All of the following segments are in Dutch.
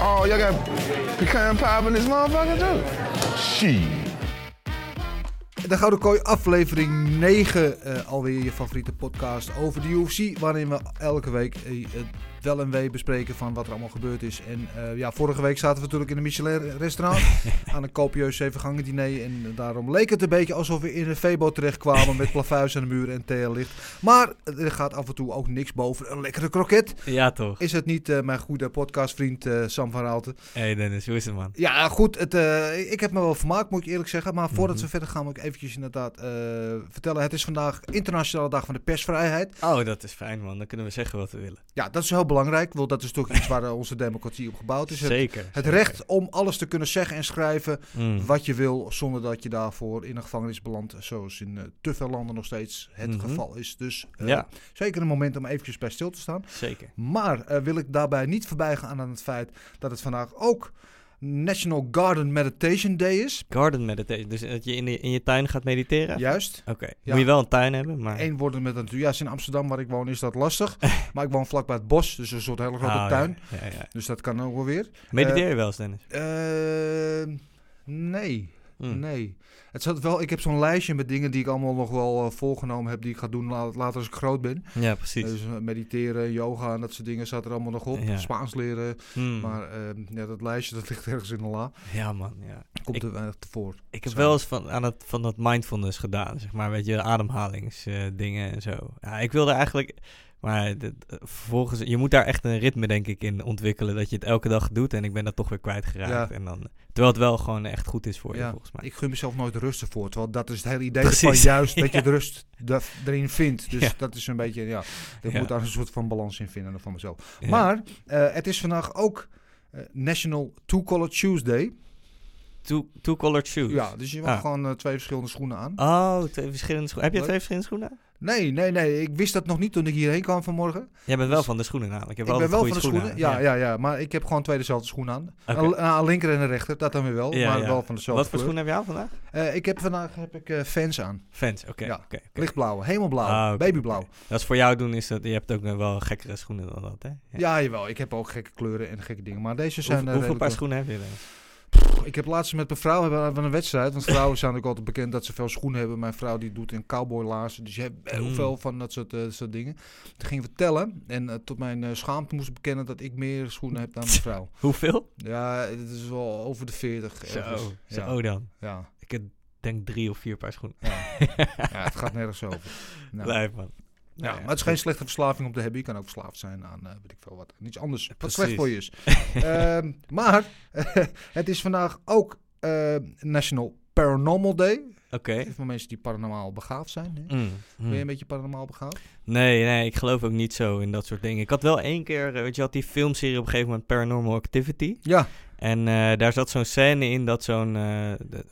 Oh, y'all got pecan pie in this motherfucker too? Shit. De Gouden Kooi, aflevering 9, eh, alweer je favoriete podcast over de UFC. Waarin we elke week het wel en wee bespreken van wat er allemaal gebeurd is. En eh, ja, vorige week zaten we natuurlijk in een Michelin-restaurant aan een kopieus zevengangen diner. En daarom leek het een beetje alsof we in een Febo terechtkwamen met plafuis aan de muur en TL-licht. Maar er gaat af en toe ook niks boven een lekkere kroket. Ja, toch? Is het niet eh, mijn goede podcastvriend eh, Sam van Raalte? hey Dennis, hoe is het man? Ja, goed. Het, ik heb me wel vermaakt, moet ik eerlijk zeggen. Maar voordat Mhm. we verder gaan, moet ik eventjes inderdaad vertellen. Het is vandaag Internationale Dag van de Persvrijheid. Oh, dat is fijn man. Dan kunnen we zeggen wat we willen. Ja, dat is heel belangrijk. Want dat is toch iets waar eh, onze democratie op gebouwd is. Het, Zeker. het zeker. recht om alles te kunnen zeggen en schrijven Mm. wat je wil, zonder dat je daarvoor in een gevangenis belandt. Zoals in eh, te veel landen nog steeds het Mhm. geval is. Dus eh, Ja. zeker een moment om eventjes bij stil te staan. Zeker. Maar wil ik daarbij niet voorbij gaan aan het feit dat het vandaag ook National Garden Meditation Day is. Garden meditation. Dus dat je in, de- in je tuin gaat mediteren? Juist. Oké. Ja. Moet je wel een tuin hebben, maar... Eén worden met een Ja, in Amsterdam waar ik woon is dat lastig. maar ik woon vlakbij het bos, dus een soort hele grote Oh, tuin. Ja, ja. Dus dat kan ook wel weer. Mediteer je wel eens, Dennis? Eh, nee, Mm. nee. Het zat wel, ik heb zo'n lijstje met dingen die ik allemaal nog wel eh, voorgenomen heb, die ik ga doen la- later als ik groot ben. Ja, precies. Dus eh, mediteren, yoga en dat soort dingen staat er allemaal nog op. Ja. Spaans leren. Hmm. Maar eh, ja, dat lijstje dat ligt ergens in de la. Ja man, ja. Komt Ik- er weinig tevoor. Ik heb Zo. wel eens van, aan het, van dat mindfulness gedaan, zeg maar, weet je, ademhalingsdingen en zo. Ja, ik wilde eigenlijk, maar vervolgens, je moet daar echt een ritme denk ik in ontwikkelen, dat je het elke dag doet en ik ben dat toch weer kwijtgeraakt. Ja. En dan, terwijl het wel gewoon echt goed is voor je, volgens mij. Ik gun mezelf nooit rust ervoor. Terwijl dat is het hele idee Precies. van juist dat je de rust da- erin vindt. Dus dat is een beetje, ja, ik moet daar een soort van balans in vinden van mezelf. Maar eh, het is vandaag ook eh, National Two Color Tuesday. Two, two colored shoes. Ja, dus je mag Ah. gewoon eh, twee verschillende schoenen aan. Oh, twee verschillende schoenen. Heb je twee verschillende schoenen? aan? Nee, nee, nee. Ik wist dat nog niet toen ik hierheen kwam vanmorgen. Jij bent wel Dus- van de schoenen namelijk. Je Ik hebt ben wel van de goede schoenen. Ja, aan. ja, ja, Maar ik heb gewoon twee dezelfde schoenen aan. Een, een linker en een rechter, dat dan weer wel. Ja, maar ja. wel van dezelfde Wat voor schoenen heb je aan vandaag? Eh, ik heb vandaag heb ik, eh, fans aan. Fans, oké. Ja. Lichtblauwe, hemelblauw, Ah, babyblauw. Dat is voor jou doen, is dat, je hebt ook nog wel gekkere schoenen dan dat, hè? Ja, jawel. Ik heb ook gekke kleuren en gekke dingen. Maar deze zijn... Hoe, eh, hoeveel paar schoenen heb je dan? Ik heb laatst met mijn vrouw hebben we een wedstrijd. Want vrouwen zijn ook altijd bekend dat ze veel schoenen hebben. Mijn vrouw die doet in cowboylaarzen. Dus je hebt heel Mm. veel van dat soort, eh, soort dingen. Toen gingen we tellen. En eh, tot mijn eh, schaamte moest ik bekennen dat ik meer schoenen heb dan mijn vrouw. Hoeveel? Ja, het is wel over de 40. Zo, ergens. zo Ja. dan. Ja. Ik heb denk drie of vier paar schoenen. Ja. ja, het gaat nergens over. Nou, Blijf man. Ja, maar het is geen slechte verslaving om te hebben. Je kan ook verslaafd zijn aan, eh, weet ik veel wat. Iets anders, wat Precies. slecht voor je is. Ehm, maar het is vandaag ook eh, National Paranormal Day. Oké. Voor mensen die paranormaal begaafd zijn. Hè? Mm, mm. Ben je een beetje paranormaal begaafd? Nee, nee, ik geloof ook niet zo in dat soort dingen. Ik had wel één keer, eh, weet je, had die filmserie op een gegeven moment Paranormal Activity. Ja. En eh, daar zat zo'n scène in dat zo'n,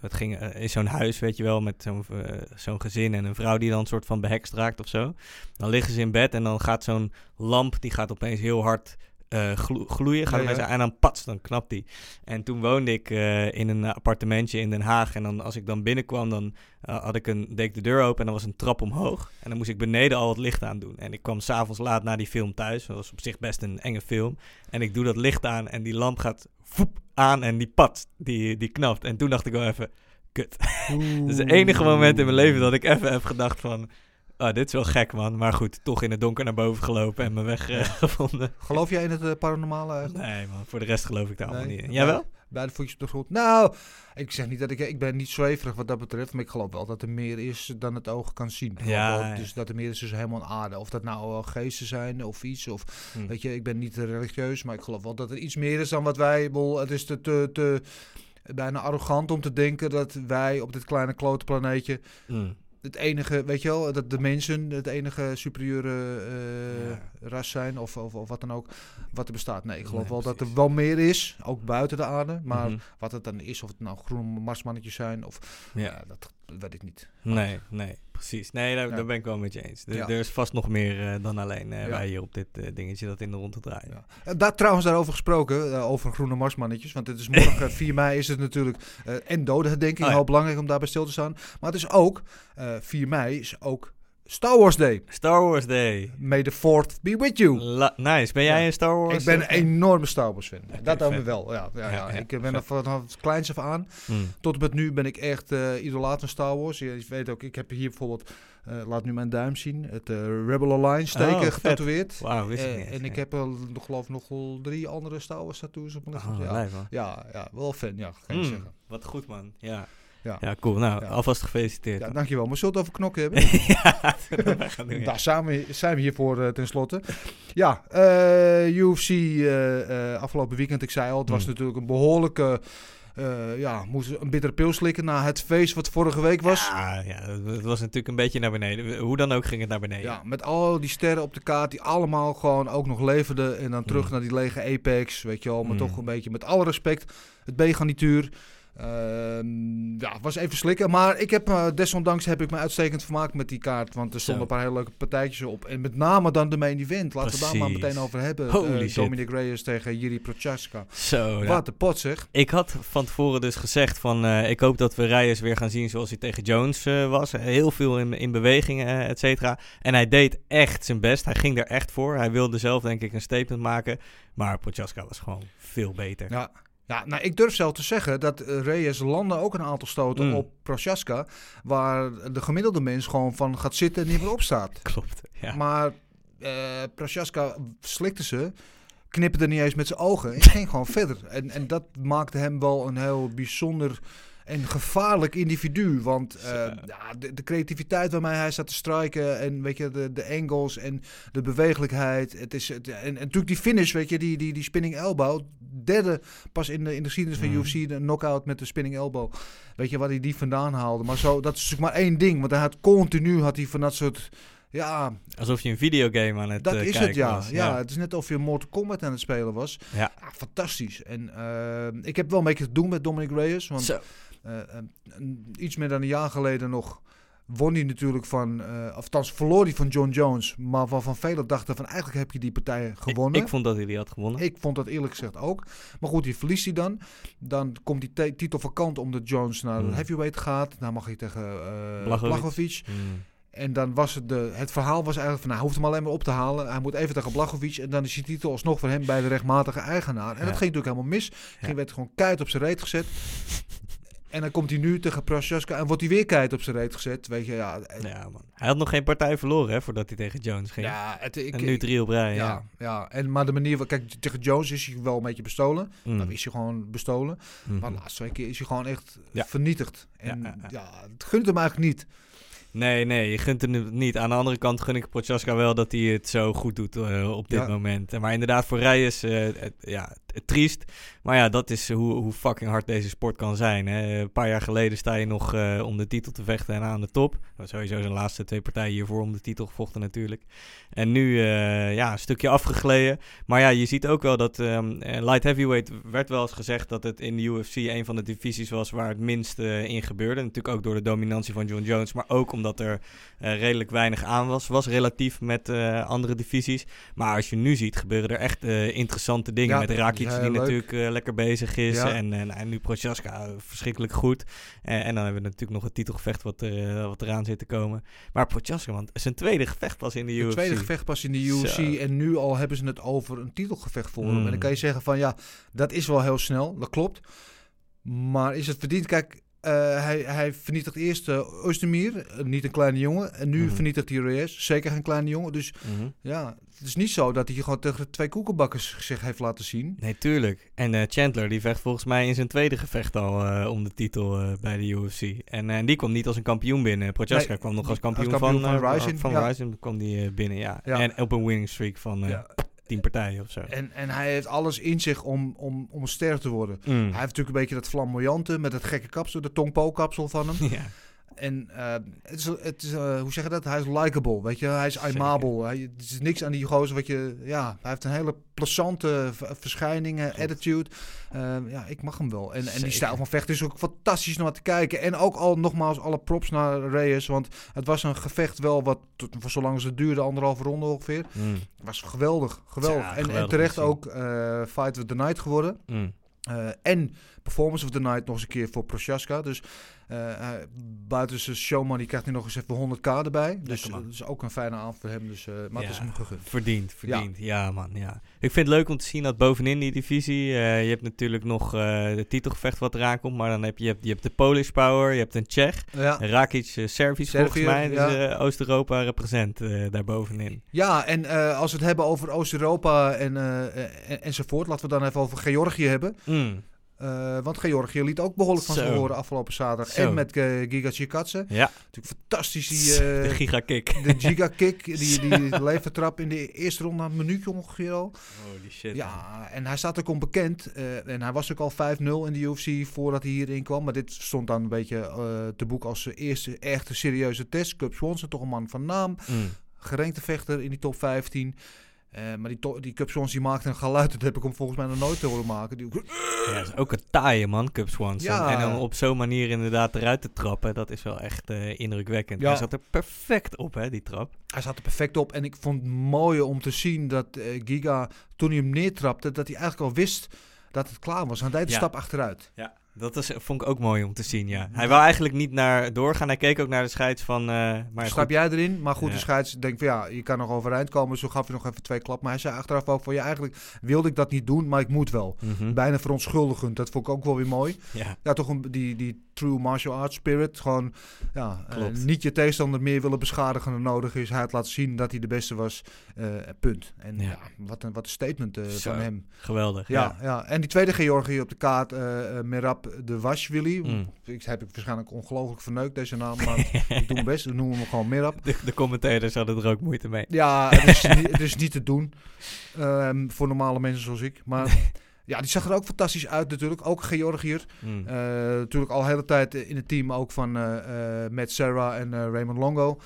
het ging eh, in zo'n huis, weet je wel, met zo'n zo'n gezin en een vrouw die dan een soort van behekst raakt of zo. Dan liggen ze in bed en dan gaat zo'n lamp, die gaat opeens heel hard glo- gloeien. Gaat Ja, aan en dan pats, dan knapt die. En toen woonde ik eh, in een appartementje in Den Haag. En dan, als ik dan binnenkwam, dan eh, had ik een, deed ik de deur open en dan was een trap omhoog. En dan moest ik beneden al het licht aan doen. En ik kwam s'avonds laat na die film thuis. Dat was op zich best een enge film. En ik doe dat licht aan en die lamp gaat voep aan en die pat, die, die knapt. En toen dacht ik wel even, kut. Dat is het enige moment in mijn leven dat ik even heb gedacht van... Oh, dit is wel gek, man. Maar goed, toch in het donker naar boven gelopen en mijn weg eh, gevonden. Geloof jij in het eh, paranormale? eigenlijk? Nee, man. Voor de rest geloof ik daar allemaal Nee? niet in. Jij wel? Bij de voetjes op de grond. Nou, ik zeg niet dat ik... Ik ben niet zweverig wat dat betreft. Maar ik geloof wel dat er meer is dan het oog kan zien. Ja, wel. Dus dat er meer is tussen hemel en aarde. Of dat nou wel geesten zijn of iets. Of, Hm. Weet je, ik ben niet religieus. Maar ik geloof wel dat er iets meer is dan wat wij... bedoel, Het is te, te, te bijna arrogant om te denken dat wij op dit kleine klote planeetje... Mm. Het enige, weet je wel, dat de mensen het enige superieure eh, Ja. ras zijn of, of, of wat dan ook, wat er bestaat. Nee, ik geloof Nee, wel dat er wel meer is, ook buiten de aarde. Maar Mhm. wat het dan is, of het nou groene marsmannetjes zijn, of Ja. ja. dat weet ik niet. Nee, nee, precies. Nee, daar, Ja. daar ben ik wel met je eens. Er, Ja. er is vast nog meer eh, dan alleen eh, wij hier op dit eh, dingetje dat in de ronde draaien. Ja. Daar, trouwens, daarover gesproken, over groene marsmannetjes. Want het is morgen, 4 mei, is het natuurlijk en dodenherdenking. Oh. Heel belangrijk om daarbij stil te staan. Maar het is ook, eh 4 mei is ook Star Wars Day. Star Wars Day. May the 4th be with you. La- nice. Ben jij Ja. een Star Wars? Ik ben een eh, enorme Star Wars fan. dat dan vet. weer wel. Ja, ja, Ja, Ik ben er vanaf het kleins af aan. mm. Tot en met nu ben ik echt eh idolaat van Star Wars. Je, je weet ook, ik heb hier bijvoorbeeld, eh, laat nu mijn duim zien, het eh, Rebel Alliance teken Oh, getatoeëerd. Wauw, wist ik Eh, niet en ik heb nog, geloof ik nog wel drie andere Star Wars tattoos op mijn lichaam. Oh, ja. Ja, ja, wel fan, ja, kan je Mm, zeggen. Wat goed, man. Ja. Ja. Ja, cool. Nou, alvast gefeliciteerd. Ja, dan. dankjewel. Maar zullen we het over knokken hebben? ja, dat wij gaan doen, ja. Daar zijn we, zijn we hiervoor eh, tenslotte. Ja, eh, UFC eh, afgelopen weekend, ik zei al, het was Hmm. natuurlijk een behoorlijke... eh, ja, moest een bittere pil slikken na het feest wat vorige week was. Ja, ja, het- het was natuurlijk een beetje naar beneden. Hoe dan ook ging het naar beneden. Ja, met al die sterren op de kaart die allemaal gewoon ook nog leverden. En dan terug Mm. naar die lege Apex, weet je wel. Maar Mm. toch een beetje met alle respect. Het B-garnituur. Ehm, ja, het was even slikken. Maar ik heb, eh, desondanks heb ik me uitstekend vermaakt met die kaart. Want er stonden een paar hele leuke partijtjes op. En met name dan de main event. Laten we daar maar Precies. meteen over hebben. Eh. Dominic Reyes tegen Jiri Prochaska. Zo. Wat de pot zeg. Ik had van tevoren dus gezegd van... eh, ik hoop dat we Reyes weer gaan zien zoals hij tegen Jones was. Heel veel in, in bewegingen, eh, et cetera. En hij deed echt zijn best. Hij ging er echt voor. Hij wilde zelf denk ik een statement maken. Maar Prochaska was gewoon veel beter. Ja. Ja, nou, ik durf zelf te zeggen dat eh, Reyes landde ook een aantal stoten Mm. op Prochaska. Waar de gemiddelde mens gewoon van gaat zitten en niet meer opstaat. Klopt, ja. Maar eh Prochaska slikte ze, knipperde niet eens met zijn ogen en ging gewoon verder. En, en dat maakte hem wel een heel bijzonder en gevaarlijk individu. Want eh, ja, de, de creativiteit waarmee hij staat te strijken en weet je, de, de angles en de bewegelijkheid. Het is, het, en, en natuurlijk die finish, weet je, die, die, die spinning elbow. Derde pas in de, in de geschiedenis van Mm. UFC, de knockout met de spinning elbow. Weet je waar hij die vandaan haalde. Maar zo, dat is natuurlijk maar één ding. Want hij had continu had hij van dat soort... Ja, Alsof je een videogame aan het dat is kijken het, ja. was. ja. Het is net of je Mortal Kombat aan het spelen was. Ja. Ja, fantastisch. En eh, ik heb wel een beetje te doen met Dominic Reyes. Want Zo. Eh, eh, een- iets meer dan een jaar geleden nog won hij natuurlijk van... of althans verloor hij van John Jones. Maar waarvan velen dachten van eigenlijk heb je die partij gewonnen. Ik, ik vond dat hij die had gewonnen. Ik vond dat eerlijk gezegd ook. Maar goed, die verliest hij dan. Dan komt die te- titel vakant omdat Jones naar de Hmm. heavyweight gaat. Dan mag hij tegen Blachowicz. Mm. En dan was het, de, het verhaal was eigenlijk van, nou, hij hoeft hem alleen maar op te halen. Hij moet even tegen Blachowicz en dan is die titel alsnog voor hem bij de rechtmatige eigenaar. En Ja. dat ging natuurlijk helemaal mis. Ja. Hij werd gewoon keihard op zijn reet gezet. En dan komt hij nu tegen Prochaska en wordt hij weer keihard op zijn reet gezet. Weet je, ja. Ja, man. Hij had nog geen partij verloren hè, voordat hij tegen Jones ging. ja, het, ik, en nu drie op rij. Ja. ja, ja. En, maar de manier, kijk, tegen Jones is hij wel een beetje bestolen. Mm. Dan is hij gewoon bestolen. Mhm. Maar de laatste twee keer is hij gewoon echt Ja. vernietigd. En Ja, het gunt hem eigenlijk niet. Nee, nee, je gunt hem niet. Aan de andere kant gun ik Prochaska wel dat hij het zo goed doet eh, op dit moment. Maar inderdaad, voor Reyes, eh het, ja, triest. Maar ja, dat is hoe, hoe fucking hard deze sport kan zijn. Hè. Een paar jaar geleden sta je nog eh, om de titel te vechten en aan de top. Dat sowieso zijn laatste twee partijen hiervoor om de titel gevochten natuurlijk. En nu, eh, ja, een stukje afgegleden. Maar ja, je ziet ook wel dat ehm, eh, light heavyweight werd wel eens gezegd dat het in de UFC een van de divisies was waar het minst in gebeurde. Natuurlijk ook door de dominantie van John Jones, maar ook omdat er redelijk weinig aan was. Was relatief met andere divisies. Maar als je nu ziet, gebeuren er echt interessante dingen. Ja, met Rakic die leuk. natuurlijk eh, lekker bezig is. Ja. En, en, en nu Prochaska eh, verschrikkelijk goed. Eh, en dan hebben we natuurlijk nog het titelgevecht wat, er, eh, wat eraan zit te komen. Maar Prochaska, want zijn tweede gevecht was in de UFC. tweede gevecht pas in de UFC. Zo. En nu al hebben ze het over een titelgevecht voor hem. Mm. En dan kan je zeggen van ja, dat is wel heel snel. Dat klopt. Maar is het verdiend? Kijk, hij, hij vernietigt eerst uh, eh, niet een kleine jongen. En nu Mhm. vernietigt hij Reyes, zeker geen kleine jongen. Dus Mhm. ja, het is niet zo dat hij gewoon tegen twee koekenbakkers zich heeft laten zien. Nee, tuurlijk. En eh, Chandler die vecht volgens mij in zijn tweede gevecht al eh, om de titel eh, bij de UFC. En eh, die kwam niet als een kampioen binnen. Prochaska Nee, kwam nog als kampioen, als kampioen van, van eh, Rising, Van ja. Rising kwam die eh, binnen, ja. Ja. En op een winning streak van eh Ja. Tien partijen of zo. En, en hij heeft alles in zich om, om, om ster te worden. Mm. Hij heeft natuurlijk een beetje dat flamboyante met het gekke kapsel, de tongpo-kapsel van hem. ja. En eh, het is, het is eh, hoe zeg je dat? Hij is likable, weet je. Hij is aimable. Hij, er is niks aan die gozer wat je... Ja, hij heeft een hele plezante verschijning, attitude. Eh, ja, ik mag hem wel. En, en die stijl van vechten is ook fantastisch om naar te kijken. En ook al nogmaals alle props naar Reyes. Want het was een gevecht wel wat, tot, voor zolang ze het duurde, anderhalve ronde ongeveer. Mm. was geweldig, geweldig. Ja, en, terecht ook eh, Fight of the Night geworden. Mm. Eh, en Performance of the Night nog eens een keer voor Prochaska. Dus eh, buiten zijn showmoney krijgt hij nog eens even 100k erbij. Dus dat is ook een fijne avond voor hem. Dus, eh, maar het is hem gegund. Verdiend, verdiend. Ja. man, ja. Ik vind het leuk om te zien dat bovenin die divisie... eh, je hebt natuurlijk nog eh de titelgevecht wat eraan komt. Maar dan heb je, je, hebt, je hebt de Polish Power, je hebt een Tsjech. Ja. Rakic, eh, Servisch volgens mij. Dus eh, Oost-Europa represent eh daar bovenin. Ja, en eh, als we het hebben over Oost-Europa en, eh, en, enzovoort, laten we dan even over Georgië hebben. Mm. Eh, want Georgië liet ook behoorlijk van Zo. horen afgelopen zaterdag. Zo. En met uh, Giga Chikadze. Ja, Natuurlijk fantastisch die... eh, de gigakick. de Giga Kick, die, die levertrap in de eerste ronde, een minuutje ongeveer al. Holy shit. Ja, en hij staat ook onbekend. en hij was ook al 5-0 in de UFC voordat hij hierin kwam. Maar dit stond dan een beetje te boek als zijn eerste echte serieuze test. Cup Swanson, toch een man van naam. Mm. Gerenkte vechter in die top 15. Eh, maar die, die Cup Swanson die maakte een geluid. Dat heb ik hem volgens mij nog nooit horen maken. Die, Ja, dat is ook een taaie man, Cup Swanson. Ja. En dan op zo'n manier inderdaad eruit te trappen, dat is wel echt eh, indrukwekkend. Ja. Hij zat er perfect op, hè, die trap. hij zat er perfect op. En ik vond het mooi om te zien dat eh, Giga, toen hij hem neertrapte, dat hij eigenlijk al wist dat het klaar was. Hij deed een Ja. stap achteruit. Ja, dat is, vond ik ook mooi om te zien, ja. Hij wou eigenlijk niet naar doorgaan. Hij keek ook naar de scheids van... eh maar Stap jij erin? Maar goed, Ja. de scheids denkt van ja, je kan nog overeind komen. Zo gaf hij nog even twee klap. Maar hij zei achteraf ook van ja, eigenlijk wilde ik dat niet doen, maar ik moet wel. mhm. Bijna verontschuldigend. Dat vond ik ook wel weer mooi. Ja, Ja, toch een, die, die true martial arts spirit. Gewoon ja, eh, niet je tegenstander meer willen beschadigen dan nodig is. Hij had laten zien dat hij de beste was. eh, punt. En Ja. ja. wat, een, wat een statement eh, van hem. geweldig. Ja, Ja. ja. en die tweede Georgië op de kaart, Merab de Washwili. Mm. Ik heb ik waarschijnlijk ongelooflijk verneukt deze naam, maar ik doe mijn best. We noemen hem gewoon Merab. De, de commentators hadden er ook moeite mee. Ja, het is, niet, het is niet te doen ehm, voor normale mensen zoals ik. Maar ja, die zag er ook fantastisch uit natuurlijk. Ook Georgiër. Mm. Natuurlijk al de hele tijd in het team ook van eh, eh, Matt Serra en Raymond Longo.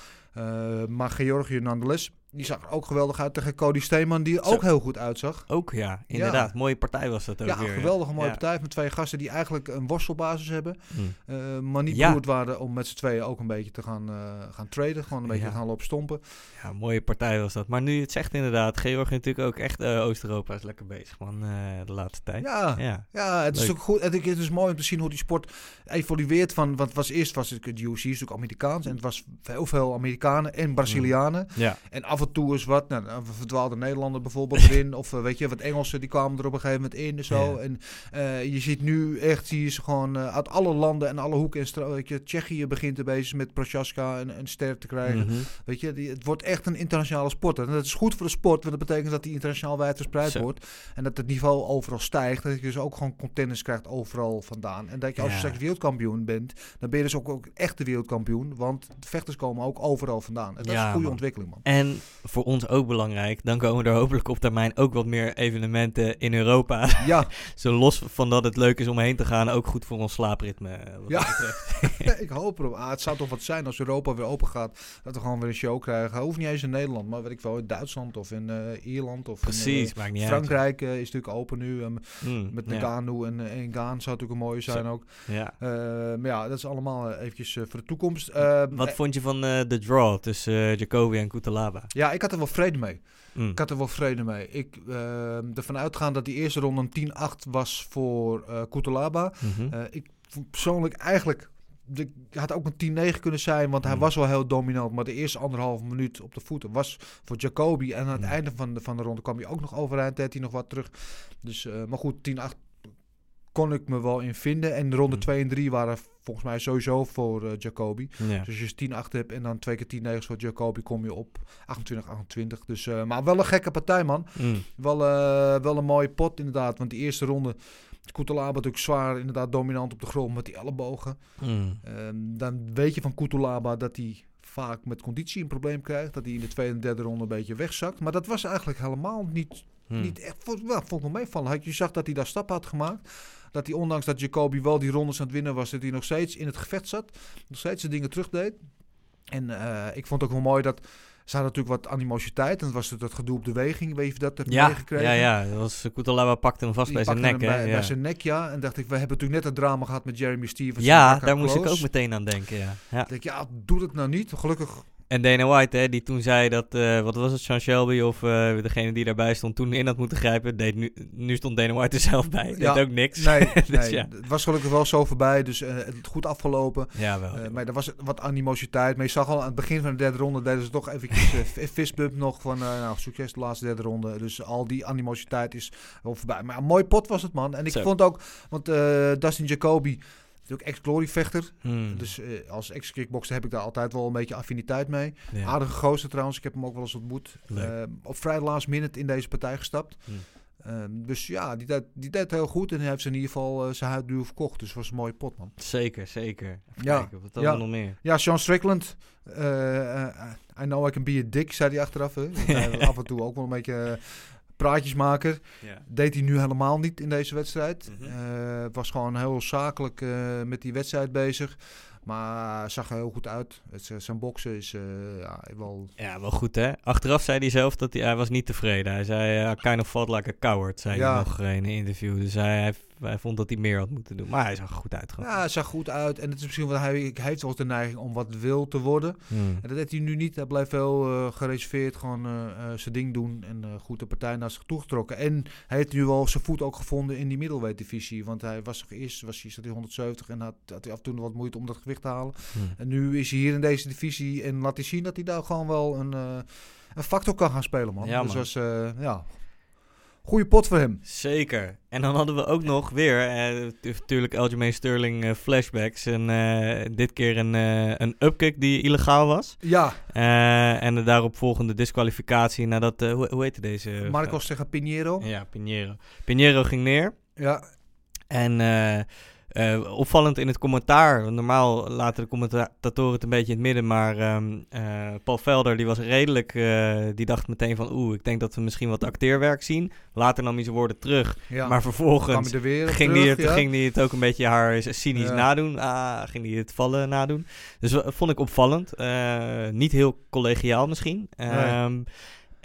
Maar Georgië nonetheless. Die zag er ook geweldig uit tegen Cody Steeman, die er Zo. ook heel goed uitzag. Ook ja, inderdaad. Mooie partij was dat ook Ja, weer. geweldige mooie Ja. partij met twee gasten die eigenlijk een worstelbasis hebben. Mm. eh, maar niet Ja. beroerd waren om met z'n tweeën ook een beetje te gaan, eh, gaan traden. Gewoon een beetje te gaan lopen stompen. Ja, mooie partij was dat. Maar nu het zegt inderdaad, Georgië natuurlijk ook echt eh, Oost-Europa is lekker bezig man, de laatste tijd. Ja, Ja. Ja, het is ook goed. Het het is mooi om te zien hoe die sport evolueert. Van, want was eerst was het de UFC is natuurlijk Amerikaans en het was heel veel Amerikanen en Brazilianen. Ja. En af en toe is wat, nou, een verdwaalde Nederlander bijvoorbeeld erin, of eh, weet je, wat Engelsen die kwamen er op een gegeven moment in en zo. Ja. En eh, je ziet nu echt, zie je ze gewoon eh, uit alle landen en alle hoeken en je, Tsjechië begint er bezig met Prochaska en een ster te krijgen. Mhm. Weet je, die, het wordt echt een internationale sport. En dat is goed voor de sport, want dat betekent dat die internationaal wijd verspreid Zo. wordt. En dat het niveau overal stijgt. Dat je dus ook gewoon contenders krijgt overal vandaan. En dat je als je Ja. straks wereldkampioen bent, dan ben je dus ook, ook echt de wereldkampioen. Want de vechters komen ook overal vandaan. En dat is een goede man. ontwikkeling, man. En voor ons ook belangrijk, dan komen er hopelijk op termijn ook wat meer evenementen in Europa. Ja, Zo los van dat het leuk is om heen te gaan, ook goed voor ons slaapritme. eh, Wat Ja. dat ik hoop erop. Ah, het zou toch wat zijn als Europa weer open gaat. Dat we gewoon weer een show krijgen. Hoeft niet eens in Nederland, maar weet ik wel, in Duitsland of in eh, Ierland. Of in, Precies, eh, niet uit. Frankrijk is natuurlijk open nu. ehm, Mm, met ja. Nagano en, eh, en Gaan zou natuurlijk een mooie zijn Zo. ook. Ja. Eh, maar ja, dat is allemaal eventjes voor de toekomst. Wat eh, vond je van de draw tussen Jacobi en Kutalaba? Ja, ik had er wel vrede mee. Mm. Ik had er wel vrede mee. Ik eh, ervan uitgaan dat die eerste ronde een 10-8 was voor Kutalaba. Eh, ik persoonlijk eigenlijk... De, had ook een 10-9 kunnen zijn, want hij Mm. was wel heel dominant. Maar de eerste anderhalve minuut op de voeten was voor Jacoby. En aan het Mm. einde van de, van de ronde kwam hij ook nog overeind. Deed hij nog wat terug. Dus, eh, maar goed, 10-8 kon ik me wel in vinden. En ronde Hm. 2 en 3 waren volgens mij sowieso voor Jacoby. Ja. Dus als je 10-8 hebt en dan twee keer 10 9 voor Jacoby, kom je op 28-28. Dus, eh, maar wel een gekke partij, man. Mm. Wel, eh, wel een mooie pot, inderdaad. Want die eerste ronde, Koetelaba natuurlijk zwaar, inderdaad dominant op de grond met die ellebogen. Mm. Ehm, dan weet je van Koetelaba dat hij vaak met conditie een probleem krijgt. Dat hij in de tweede en derde ronde een beetje wegzakt. Maar dat was eigenlijk helemaal niet, Mm. niet echt... Wel, vond ik wel meevallen. Je zag dat hij daar stappen had gemaakt. Dat hij ondanks dat Jacoby wel die rondes aan het winnen was... dat hij nog steeds in het gevecht zat. Nog steeds de dingen terugdeed. En eh, ik vond ook wel mooi dat... Ze hadden natuurlijk wat animositeit. En dat was het dat gedoe op de weging. Weet je dat hebt Ja, meegekregen? ja, ja. Dat was, Kutalaba pakte hem vast Die bij zijn nek? Bij, ja. bij zijn nek, ja. En dacht ik, we hebben natuurlijk net het drama gehad met Jeremy Stevens. en ja, daar moest ik ook meteen aan denken, ja. ja. Ik denk, ja, doe het nou niet. Gelukkig En Dana White, hè, die toen zei dat, eh, wat was het, Sean Shelby of eh, degene die daarbij stond, toen in had moeten grijpen, deed nu, nu stond Dana White er zelf bij. Ja. Deed ook niks. Nee, dus nee ja. het was gelukkig wel zo voorbij, dus eh, het goed afgelopen. Ja, wel. Maar er was wat animositeit. Maar je zag al aan het begin van de derde ronde deden ze toch eventjes f- fistbump nog van, nou, succes de laatste derde ronde. Dus al die animositeit is wel voorbij. Maar een mooi pot was het, man. En ik Zo. vond ook, want Dustin Jacoby, natuurlijk ex-glory vechter. Hmm. Dus eh, als ex-kickboxer heb ik daar altijd wel een beetje affiniteit mee. Ja. Aardige gozer trouwens, ik heb hem ook wel eens ontmoet. Eh, op vrij last minute in deze partij gestapt. Hmm. Ehm, dus ja, die deed, die deed heel goed en hij heeft ze in ieder geval eh, zijn huid duur verkocht. Dus was een mooie pot, man. Zeker, zeker. Even Ja, kijken, wat hadden ja. nog meer? Ja, Sean Strickland. I know I can be a dick, zei hij achteraf. Hè. Af en toe ook wel een beetje praatjesmaker. Ja. Deed hij nu helemaal niet in deze wedstrijd. Mhm. Eh, was gewoon heel zakelijk eh, met die wedstrijd bezig. Maar zag er heel goed uit. Het, z- zijn boksen is eh, ja, wel... Ja, wel goed hè. Achteraf zei hij zelf dat hij, hij was niet tevreden. Hij zei, I kind of fought like a coward, zei Ja. hij nog in een interview. Dus hij, hij, hij vond dat hij meer had moeten doen. Maar hij zag er goed uit gewoon. Ja, hij zag goed uit. En het is misschien wat hij, hij heeft wel de neiging om wat wil te worden. Hmm. En dat deed hij nu niet. Hij blijft wel eh, gereserveerd, gewoon eh, eh, zijn ding doen en goed de partij naar zich toegetrokken. En hij heeft nu wel zijn voet ook gevonden in die middleweight divisie. Want hij was eerst, was hij, zat hij 170 en had, had hij af en toe nog wat moeite om dat gewicht te halen. Hmm. En nu is hij hier in deze divisie en laat hij zien dat hij daar gewoon wel een, een factor kan gaan spelen, man. Ja, dus was, ja, goede pot voor hem. Zeker. En dan hadden we ook nog weer, eh, t- natuurlijk Aljamain Sterling eh, flashbacks. En eh, dit keer een, eh, een upkick die illegaal was. Ja, Eh, en de daaropvolgende disqualificatie nadat, eh, hoe, hoe heette deze? Marcos tegen Pinheiro. Ja, Pinheiro. Pinheiro ging neer. Ja, En eh, opvallend in het commentaar. Normaal laten de commentatoren het een beetje in het midden. Maar ehm, eh, Paul Velder die was redelijk. eh, die dacht meteen van. Oeh, ik denk dat we misschien wat acteerwerk zien. Later nam hij zijn woorden terug. ja. Maar vervolgens er ging, terug, hij het, ja. ging hij het ook een beetje haar cynisch Ja. nadoen. Ah, ging hij het vallen nadoen. Dus dat vond ik opvallend. Niet heel collegiaal misschien. Ehm,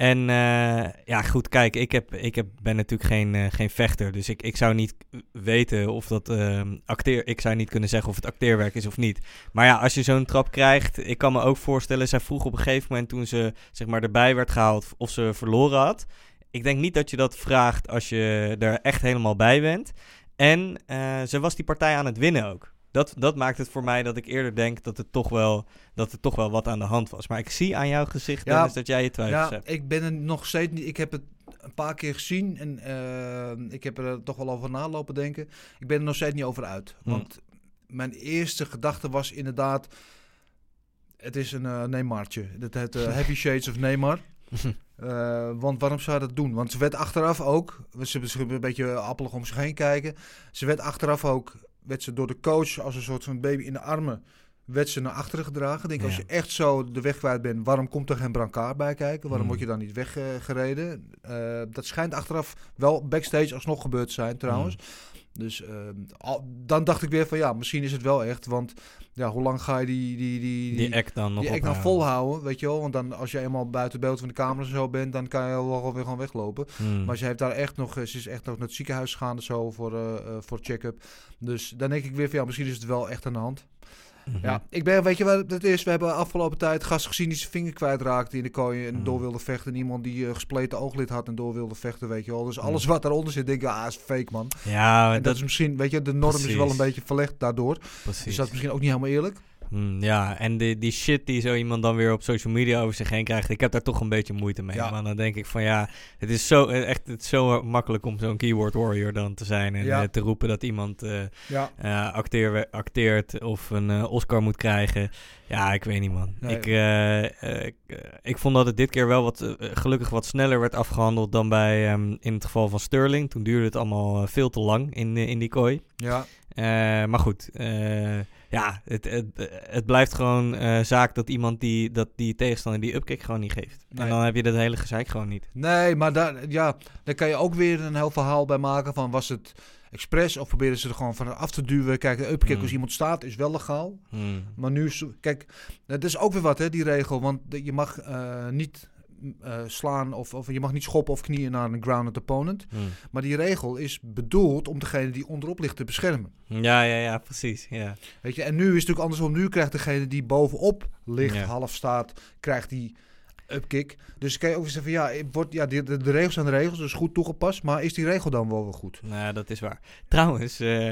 En eh, ja, goed, kijk, ik, heb, ik heb, ben natuurlijk geen, eh, geen vechter. Dus ik, ik zou niet weten of dat ehm, acteer... Ik zou niet kunnen zeggen of het acteerwerk is of niet. Maar ja, als je zo'n trap krijgt... Ik kan me ook voorstellen, zij vroeg op een gegeven moment toen ze zeg maar, erbij werd gehaald... of ze verloren had. Ik denk niet dat je dat vraagt als je er echt helemaal bij bent. En eh, ze was die partij aan het winnen ook. Dat, dat maakt het voor mij dat ik eerder denk dat, het toch wel, dat er toch wel wat aan de hand was. Maar ik zie aan jouw gezicht, Ja, Dennis, dat jij je twijfels Ja, hebt. ik ben er nog steeds niet. Ik heb het een paar keer gezien en eh, ik heb er toch wel over nalopen denken. Ik ben er nog steeds niet over uit. Hm. Want mijn eerste gedachte was inderdaad. Het is een uh, Neymartje. Dat heet eh, Heavy Shades of Neymar. Want waarom zou je dat doen? Want ze werd achteraf ook, ze ze een beetje appelig om zich heen kijken. Ze werd achteraf ook, werd ze door de coach als een soort van baby in de armen, werd ze naar achteren gedragen. Ik denk, als je echt zo de weg kwijt bent, waarom komt er geen brancard bij kijken? Waarom Hmm. word je dan niet weggereden? Eh, dat schijnt achteraf wel backstage alsnog gebeurd te zijn trouwens. Dus eh, al- dan dacht ik weer van ja, misschien is het wel echt. Want ja, hoe lang ga je die, die, die, Die act dan nog die act dan ophouden. volhouden, weet je wel? Want dan, als je eenmaal buiten beeld van de camera zo bent, dan kan je wel weer gewoon weglopen. Hmm. Maar ze heeft daar echt nog, eh, ze is echt nog naar het ziekenhuis gegaan en zo voor, eh, eh, voor check-up. Dus dan denk ik weer van ja, misschien is het wel echt aan de hand. Mhm. Ja, ik ben, weet je wat het is? We hebben afgelopen tijd gast gezien die zijn vinger kwijtraakte in de kooi en Mm. door wilde vechten. En iemand die eh, gespleten ooglid had en door wilde vechten, weet je wel. Dus Mm. alles wat daaronder zit, denk ik, ah, is fake, man. Ja, En dat, dat, is misschien, weet je, de norm is wel een beetje verlegd daardoor. precies. Dus dat is misschien ook niet helemaal eerlijk. Mm, ja, en die, die shit die zo iemand dan weer op social media over zich heen krijgt, ik heb daar toch een beetje moeite mee. Ja. Maar dan denk ik van ja, het is zo, eh, echt, het is zo makkelijk om zo'n keyboard warrior dan te zijn en Ja. eh, te roepen dat iemand eh, Ja. acteer, acteert of een Oscar moet krijgen. Ja, ik weet niet man. Nee. Ik, ik, ik vond dat het dit keer wel wat, gelukkig wat sneller werd afgehandeld dan bij, ehm, in het geval van Sterling. Toen duurde het allemaal veel te lang in, in die kooi. Ja. Maar goed, eh, ja, het, het, het blijft gewoon eh, zaak dat iemand die, dat die tegenstander die upkick gewoon niet geeft. Nee. En dan heb je dat hele gezeik gewoon niet. Nee, maar daar, ja, daar kan je ook weer een heel verhaal bij maken van was het expres of proberen ze er gewoon van af te duwen. Kijk, de upkick Hmm. als iemand staat is wel legaal. Hmm. Maar nu, kijk, dat is ook weer wat hè, die regel. Want je mag eh, niet eh, slaan of, of je mag niet schoppen of knieën naar een grounded opponent. Hmm. Maar die regel is bedoeld om degene die onderop ligt te beschermen. Ja, ja, ja, precies. Ja. Weet je, en nu is het natuurlijk andersom. Nu krijgt degene die bovenop ligt, Ja. half staat, krijgt die upkick. Dus kan je ook zeggen van ja, wordt, ja de, de, de regels zijn de regels, dus goed toegepast. Maar is die regel dan wel weer goed? Nou, dat is waar. Trouwens, eh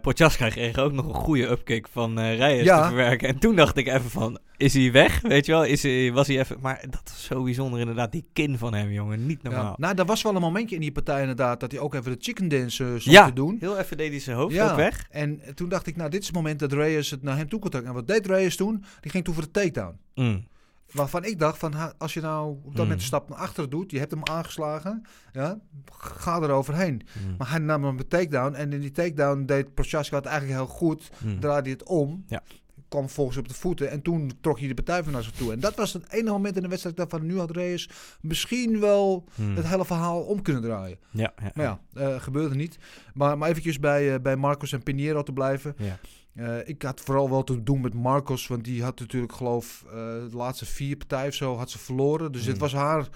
Prochaska kreeg ook nog een goede upkick van eh Reyes Ja. te verwerken. En toen dacht ik even van, is hij weg? Weet je wel, is hij, was hij even... Maar dat is zo bijzonder inderdaad, die kin van hem, jongen. Niet normaal. Ja. Nou, er was wel een momentje in die partij inderdaad dat hij ook even de chicken dance stond Ja, te doen. heel even deed hij zijn hoofd ook weg. En toen dacht ik, nou, dit is het moment dat Reyes het naar hem toe kon trekken. En wat deed Reyes toen? Die ging toen voor de takedown. Mm. Waarvan ik dacht, van, als je nou op dat moment een stap naar achteren doet, je hebt hem aangeslagen, ja, ga er overheen. Mm. Maar hij nam hem een takedown en in die takedown deed Prochaska het eigenlijk heel goed. Mm. Draaide hij het om, Ja. kwam volgens op de voeten en toen trok hij de partij van naar zich toe. En dat was het enige moment in de wedstrijd dat ik dacht van, nu had Reyes misschien wel Mm. het hele verhaal om kunnen draaien. Ja, ja, Maar ja, eh, gebeurde niet. Maar, maar eventjes bij, eh, bij Marcos en Pinheiro te blijven. ja. Eh, ik had vooral wel te doen met Marcos, want die had natuurlijk geloof eh, de laatste vier partijen of zo had ze verloren. Dus Mm. dit was haar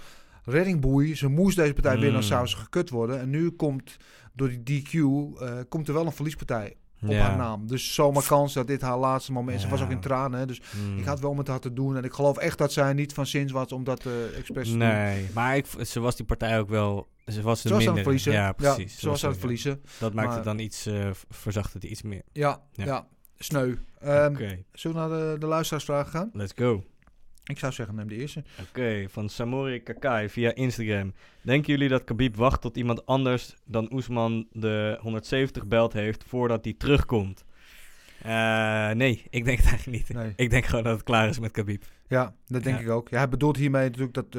reddingboei. Ze moest deze partij winnen, anders Mm. zou ze gekut worden. En nu komt door die DQ eh, komt er wel een verliespartij op Ja. haar naam. Dus zomaar kans dat dit haar laatste moment is. Ze was ook in tranen, hè, dus Mm. ik had wel met haar te doen. En ik geloof echt dat zij niet van zins was om dat expres. Nee, maar ik, ze was die partij ook wel... Ze was Ze was aan het verliezen. Ja, precies. ze was aan het verliezen. Dat maakt het dan iets... eh verzacht het iets meer. Ja, Ja. ja. sneu. Oké, Zullen we naar de, de luisteraarsvragen gaan? let's go. Ik zou zeggen, neem de eerste. Oké, van Samori Kakai via Instagram. Denken jullie dat Khabib wacht tot iemand anders dan Oesman de 170 belt heeft voordat hij terugkomt? Eh, nee, ik denk het eigenlijk niet. Nee. Ik denk gewoon dat het klaar is met Khabib. Ja, dat denk Ja. ik ook. Ja, hij bedoelt hiermee natuurlijk dat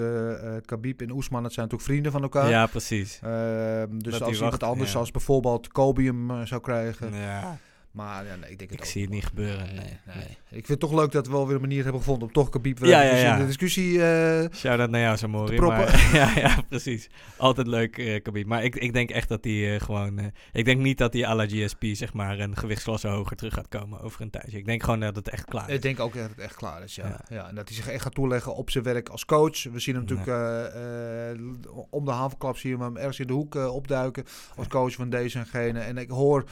Khabib en Oesman, dat zijn natuurlijk vrienden van elkaar. Ja, precies. Ehm, dus Dat als iemand wacht, anders, ja. zoals bijvoorbeeld Kobe hem eh, zou krijgen. Ja, Maar ja, nee, ik denk het ik ook zie het niet gebeuren. Nee, Nee, nee. nee. Ik vind het toch leuk dat we wel weer een manier hebben gevonden om toch Khabib weer Ja, ja, ja. in de discussie... eh, Shout-out naar jou, Samori. Maar, ja, ja, precies. Altijd leuk, Khabib. Maar ik, ik denk echt dat hij eh, gewoon... ik denk niet dat hij à la GSP, zeg maar, een gewichtsklasse hoger terug gaat komen over een tijdje. Ik denk gewoon dat het echt klaar is. ik denk ook dat het echt klaar is, ja. Ja. en dat hij zich echt gaat toeleggen op zijn werk als coach. We zien hem natuurlijk om de havenklap zien we hem ergens in de hoek opduiken als coach van deze en gene. En ik hoor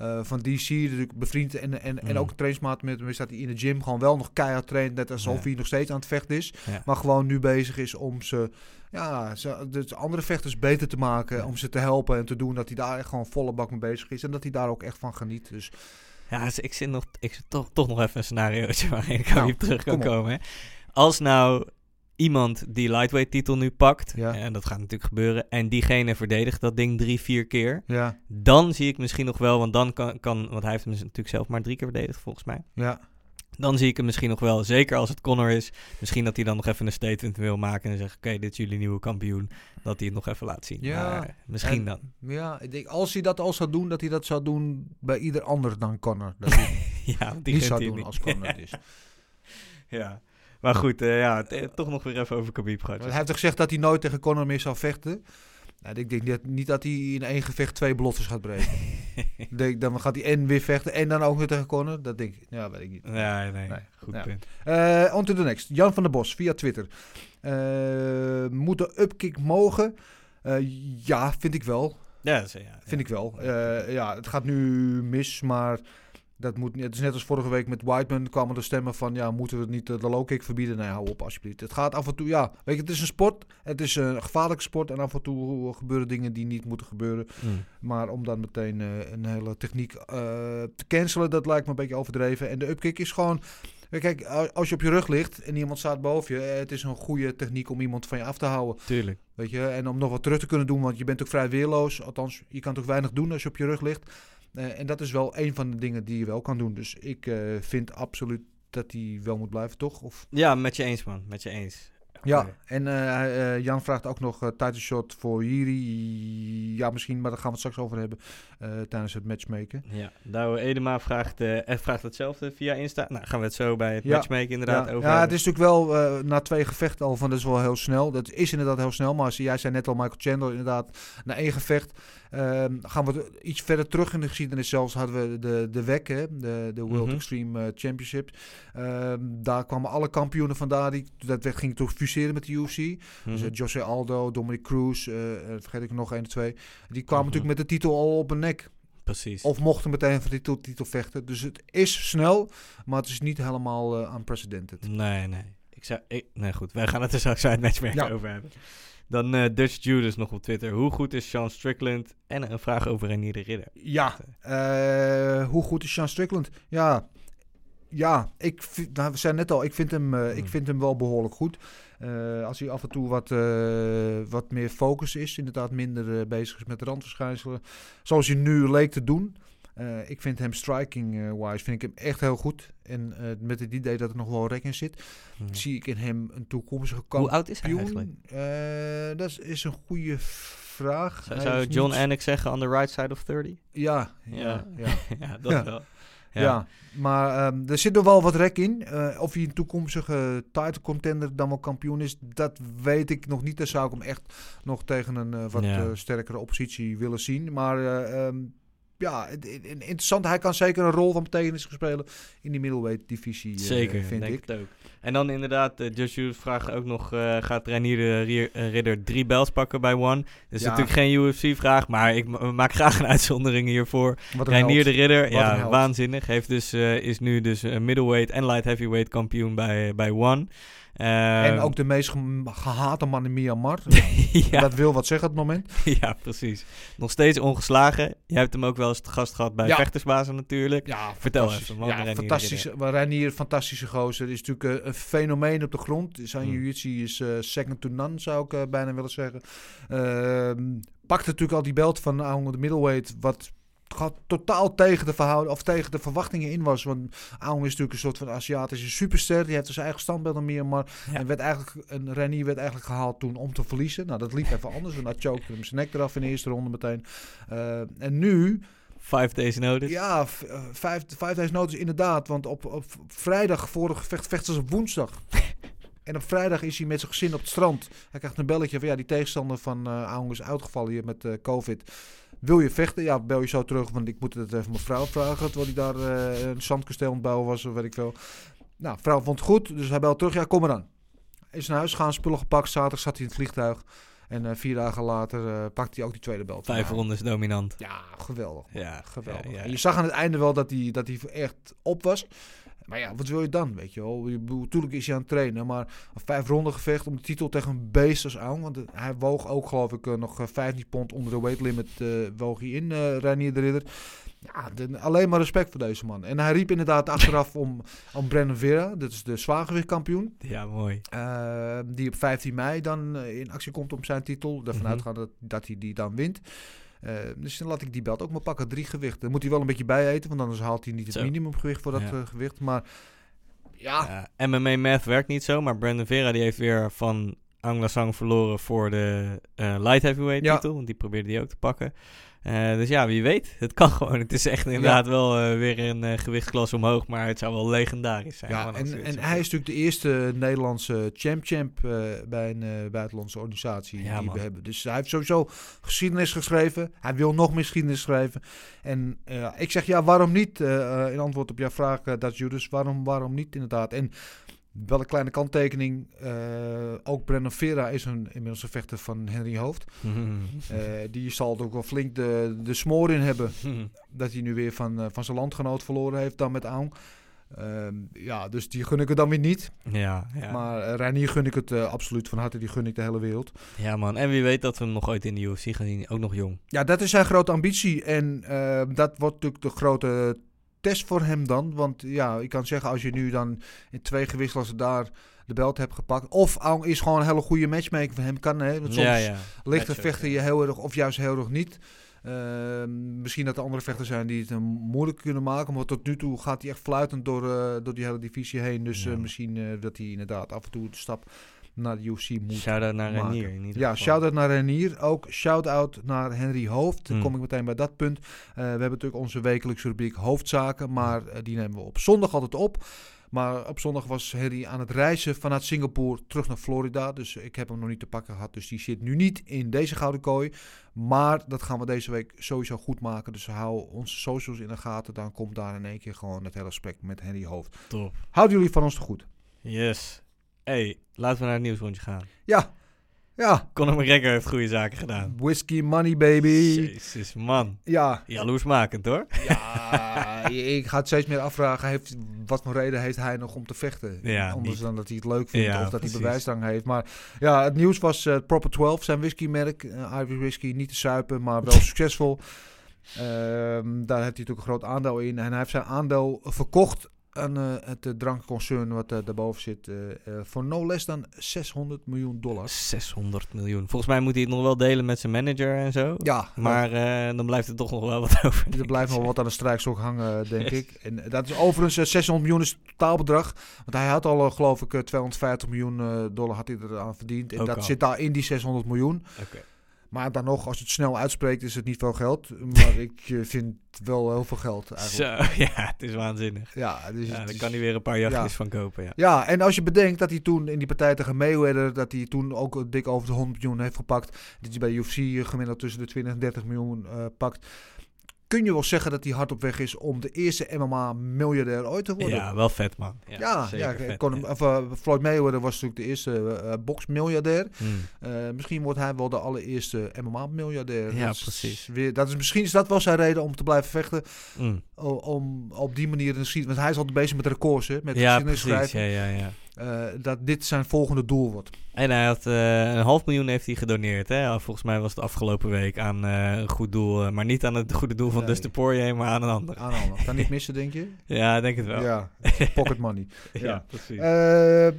eh, van DC, natuurlijk bevriend en, en, en Mm. ook een trainingsmaat met hem, is dat hij in de gym gewoon wel nog keihard traint, net alsof Ja. hij nog steeds aan het vechten is. Ja. Maar gewoon nu bezig is om ze, ja, ze, de andere vechters beter te maken, Ja. om ze te helpen en te doen dat hij daar echt gewoon volle bak mee bezig is en dat hij daar ook echt van geniet. Dus Ja, dus ik zit, nog, ik zit toch, toch nog even een scenariootje waarin ik Nou, terug kan komen. Hè. Als nou iemand die lightweight titel nu pakt, Ja. en dat gaat natuurlijk gebeuren, en diegene verdedigt dat ding drie, vier keer, ja, dan zie ik misschien nog wel, want dan kan, kan want hij heeft hem natuurlijk zelf maar drie keer verdedigd volgens mij. ja. Dan zie ik hem misschien nog wel, zeker als het Connor is, misschien dat hij dan nog even een statement wil maken en zegt, oké, dit is jullie nieuwe kampioen, dat hij het nog even laat zien. Ja, Maar misschien en- dan. Ja, ik denk als hij dat al zou doen, dat hij dat zou doen bij ieder ander dan Connor. Dat hij ja, die niet zou doen niet. als Connor het is. Ja. Maar goed, eh, ja, eh, toch nog weer even over Khabib gehad. Hij heeft toch gezegd dat hij nooit tegen Connor meer zou vechten. Nou, ik denk niet, niet dat hij in één gevecht twee beloftes gaat breken. denk, dan gaat hij en weer vechten en dan ook weer tegen Connor. Dat denk ik. Ja, weet ik niet. Nee, nee, Nee. goed Ja. punt. Eh on to the next. Jan van der Bos via Twitter. Eh, moet de upkick mogen? Ja, vind ik wel. Ja, is, ja, Vind ik wel. Ja, het gaat nu mis, maar Dat moet, niet- het is net als vorige week met Whiteman kwamen er stemmen van... ja, moeten we het niet eh, de low kick verbieden? Nee, hou op alsjeblieft. Het gaat af en toe, ja, weet je, het is een sport. Het is een gevaarlijke sport en af en toe gebeuren dingen die niet moeten gebeuren. Mm. Maar om dan meteen eh, een hele techniek eh, te cancelen, dat lijkt me een beetje overdreven. En de upkick is gewoon... Kijk, als je op je rug ligt en iemand staat boven je... eh, het is een goede techniek om iemand van je af te houden. Tuurlijk. Weet je, en om nog wat terug te kunnen doen, want je bent ook vrij weerloos. Althans, je kan toch weinig doen als je op je rug ligt. Eh, en dat is wel een van de dingen die je wel kan doen. Dus ik eh, vind absoluut dat hij wel moet blijven, toch? Of... Ja, met je eens, man. Met je eens. Ja, en eh, Jan vraagt ook nog title shot voor Jiri. Ja, misschien, maar daar gaan we het straks over hebben tijdens het matchmaken. Ja, Douwe Edema vraagt, vraagt hetzelfde via Insta. Nou, gaan we het zo bij het Ja. matchmaken inderdaad ja, over ja, het is natuurlijk wel na twee gevechten al van dat is wel heel snel. Dat is inderdaad heel snel, maar als, jij zei net al Michael Chandler inderdaad na één gevecht. Ehm, gaan we iets verder terug in de geschiedenis zelfs hadden we de, de WEC, hè, de, de World Mhm. Extreme eh, Championship. Ehm, daar kwamen alle kampioenen vandaan. Die, dat werd, ging toch fuseren met de UFC. Mhm. Dus eh, Jose Aldo, Dominic Cruz, eh, vergeet ik nog één of twee. Die kwamen Mhm. natuurlijk met de titel al op hun nek. Precies. Of mochten meteen voor de titel, titel vechten. Dus het is snel, maar het is niet helemaal unprecedented. Nee, nee. Ik zou, ik, nee, goed. Wij gaan het er straks uit matchmaken Ja. over hebben. Dan eh, Dutch Judas nog op Twitter. Hoe goed is Sean Strickland? En een vraag over Renier de Ridder. Ja, eh, hoe goed is Sean Strickland? Ja, ja ik, vind- nou, we zijn net al, ik vind hem, eh, ik Hmm. vind hem wel behoorlijk goed. Als hij af en toe wat, wat meer focus is, inderdaad minder bezig is met randverschijnselen. Zoals hij nu leek te doen. Eh, ik vind hem striking-wise vind ik hem echt heel goed. En eh, met het idee dat er nog wel rek in zit, Mhm. zie ik in hem een toekomstige Hoe oud is hij kampioen. eigenlijk? Eh, dat is, is een goede vraag. Zou, zou John niet- Anik zeggen on the right side of 30? Ja, ja, Ja. ja. ja, dat Ja. wel. Ja, maar ehm, er zit nog wel wat rek in. Of hij een toekomstige title contender dan wel kampioen is, dat weet ik nog niet. Dan zou ik hem echt nog tegen een wat Ja. sterkere oppositie willen zien. Maar eh, ehm, ja, interessant. Hij kan zeker een rol van betekenis spelen in die middleweight divisie, eh, Zeker, vind denk ik. het ook. En dan inderdaad, uh, Josh Hughes vraagt ook nog... eh, gaat Reinier eh, Ridder drie belts pakken bij One? Dat is Ja. natuurlijk geen UFC-vraag, maar ik ma- maak graag een uitzondering hiervoor. Een Reinier de Ridder, Wat een ja, waanzinnig. Heeft dus, eh, is nu dus eh, middleweight en light heavyweight kampioen bij, bij One. En Ehm, ook de meest ge- gehate man in Myanmar. ja, Dat wil wat zeggen op het moment. ja, precies. Nog steeds ongeslagen. Je hebt hem ook wel eens te gast gehad bij Ja. Vechtersbazen natuurlijk. Ja, Vertel even, man, Ja, Reinier de fantastisch. Maar Reinier, fantastische gozer. Is natuurlijk eh, een fenomeen op de grond. Zijn Hmm. jiu-jitsu is eh, second to none, zou ik eh, bijna willen zeggen. Ehm pakt natuurlijk al die belt van de middleweight, wat gaat totaal tegen de verhouden of tegen de verwachtingen in was. Want Aung is natuurlijk een soort van Aziatische superster. Die heeft dus zijn eigen standbeeld in Myanmar. Ja. En werd eigenlijk, een Renier werd eigenlijk gehaald toen om te verliezen. Nou, dat liep even anders. En dat chokte hem zijn nek eraf in de eerste ronde meteen. Eh, en nu Five days notice. ja, eh, vijf, vijf days notice inderdaad. Want op, op vrijdag voor gevecht vechten ze op woensdag. en op vrijdag is hij met zijn gezin op het strand. Hij krijgt een belletje van ja, die tegenstander van eh Aung is uitgevallen hier met eh, covid. Wil je vechten? Ja, bel je zo terug, want ik moet het even mijn vrouw vragen. Terwijl hij daar eh, een zandkasteel aan het bouwen was, of weet ik veel. Nou, vrouw vond het goed, dus hij belt terug. Ja, kom maar dan. Is naar huis gaan, spullen gepakt. Zaterdag zat hij in het vliegtuig. En eh, vier dagen later eh pakt hij ook die tweede belt. Vijf rondes dominant. Ja, geweldig. man. Ja, geweldig. ja, ja. En je zag aan het einde wel dat hij, dat hij echt op was. Maar ja, wat wil je dan, weet je wel? Je bedoel, Tuurlijk is hij aan het trainen, maar een vijf ronden gevecht om de titel tegen een beest als Aung. Want eh, hij woog ook, geloof ik, eh, nog eh, 15 pond onder de weight limit eh, woog hij in, eh Reinier de Ridder. Ja, de- alleen maar respect voor deze man. En hij riep inderdaad achteraf om, om Brandon Vera, dat is de zwaargewichtkampioen. Ja, mooi. Eh, die op 15 mei dan eh, in actie komt om zijn titel. Ervan Mhm. uitgaan dat, dat hij die dan wint. Eh, dus dan laat ik die belt ook maar pakken. Drie gewichten. Dan moet hij wel een beetje bij eten, want anders haalt hij niet het Zo. minimumgewicht voor dat Ja. eh, gewicht. Maar ja, Ja, MMA Math werkt niet zo, maar Brandon Vera die heeft weer van Aung Lasang verloren voor de eh, light heavyweight Ja. titel. Want die probeerde hij ook te pakken. Eh, dus ja, wie weet. Het kan gewoon. Het is echt inderdaad wel eh, weer een gewichtsklasse omhoog, maar het zou wel legendarisch zijn. ja en, en hij is natuurlijk de eerste Nederlandse champ-champ bij een buitenlandse organisatie Ja, die man. we hebben. Dus hij heeft sowieso geschiedenis geschreven. Hij wil nog meer geschiedenis schrijven. En ik zeg ja, waarom niet? in antwoord op jouw vraag, dat Judas, waarom, waarom niet inderdaad? En Wel een kleine kanttekening. eh, ook Brennan Vera is een, inmiddels een vechter van Henry Hoofd. Eh, die zal er ook wel flink de, de smoor in hebben. Dat hij nu weer van, eh, van zijn landgenoot verloren heeft dan met Aung. Ehm, ja, dus die gun ik het dan weer niet. ja, ja. Maar Reinier gun ik het absoluut van harte. Die gun ik de hele wereld. ja, man. En wie weet dat we hem nog ooit in de UFC gaan zien. Ook nog jong. Ja, dat is zijn grote ambitie. En eh, dat wordt natuurlijk de grote test voor hem dan. Want ja, ik kan zeggen, als je nu dan in twee gewisselaars daar de belt hebt gepakt. Of is gewoon een hele goede matchmaker voor hem. Kan, hè? Want soms ja, ja. ligt de vechter ja. je heel erg, of juist heel erg niet. Uh, misschien dat er andere vechters zijn die het hem moeilijk kunnen maken. Maar tot nu toe gaat hij echt fluitend door, uh, door die hele divisie heen. Dus uh, misschien dat hij inderdaad af en toe de stap naar de UFC moet Shout-out naar maken. Renier. In ieder Ja, shout-out naar Renier. Ook shout-out naar Henry Hoofd. Dan Hmm. kom ik meteen bij dat punt. Uh, we hebben natuurlijk onze wekelijkse rubriek hoofdzaken. Maar uh, die nemen we op zondag altijd op. Maar op zondag was Henry aan het reizen vanuit Singapore terug naar Florida. Dus ik heb hem nog niet te pakken gehad. Dus die zit nu niet in deze gouden kooi. Maar dat gaan we deze week sowieso goed maken. Dus hou onze socials in de gaten. Dan komt daar in één keer gewoon het hele gesprek met Henry Hoofd. Top. Houden jullie van ons te goed? Yes. Hey, laten we naar het nieuwsrondje gaan. Ja. Ja. Conor McGregor heeft goede zaken gedaan. Whisky money, baby. Jezus, man. Ja. Jaloersmakend, hoor. Ja, ik ga het steeds meer afvragen. Heeft, wat voor reden heeft hij nog om te vechten? Ja, Anders niet. dan dat hij het leuk vindt Ja, of dat precies. hij bewijsdrang heeft. Maar ja, het nieuws was eh, Proper 12, zijn whiskymerk. eh Irish whisky, niet te suipen, maar wel succesvol. Ehm, daar heeft hij natuurlijk een groot aandeel in. En hij heeft zijn aandeel verkocht aan eh, het uh, drankconcern wat uh, daarboven zit. eh, voor no less dan 600 miljoen dollar. 600 miljoen. Volgens mij moet hij het nog wel delen met zijn manager en zo. Ja, Maar dan blijft er toch nog wel wat over. Er blijft nog wat aan de strijkstok hangen, denk yes. ik. En dat is overigens uh, 600 miljoen is het totaalbedrag. Want hij had al, geloof ik, 250 miljoen dollar had hij eraan verdiend. En Ook dat al. zit daar in die 600 miljoen. Okay. Maar dan nog, als je het snel uitspreekt, is het niet veel geld. Maar ik uh, vind wel heel veel geld eigenlijk. Zo, ja, het is waanzinnig. Ja, dus ja is, kan hij weer een paar jachtjes ja. van kopen, ja. Ja, en als je bedenkt dat hij toen in die partij tegen Mayweather, dat hij toen ook dik over de 100 miljoen heeft gepakt. Dat hij bij UFC gemiddeld tussen de 20 en 30 miljoen uh, pakt. Kun je wel zeggen dat hij hard op weg is om de eerste MMA-miljardair ooit te worden? Ja, wel vet, man. Ja, ja, ja, vet, kon hem, of, uh, Floyd Mayweather was natuurlijk de eerste uh, boxmiljardair. Hmm. Uh, misschien wordt hij wel de allereerste MMA-miljardair. Ja, dat precies. Weer, dat is, misschien is dat wel zijn reden om te blijven vechten. Mm. Om op die manier te zien. Want hij is altijd bezig met records, hè, met ja, precies. Ja, ja, ja. Uh, dat dit zijn volgende doel wordt. En hij had uh, een half miljoen heeft hij gedoneerd. Hè? Volgens mij was het afgelopen week aan uh, een goed doel. maar niet aan het goede doel van nee. Dustin Poirier, maar aan een ander. Aan een ander. Kan niet missen, denk je? ja, denk het wel. Ja, pocket money. ja. ja, precies.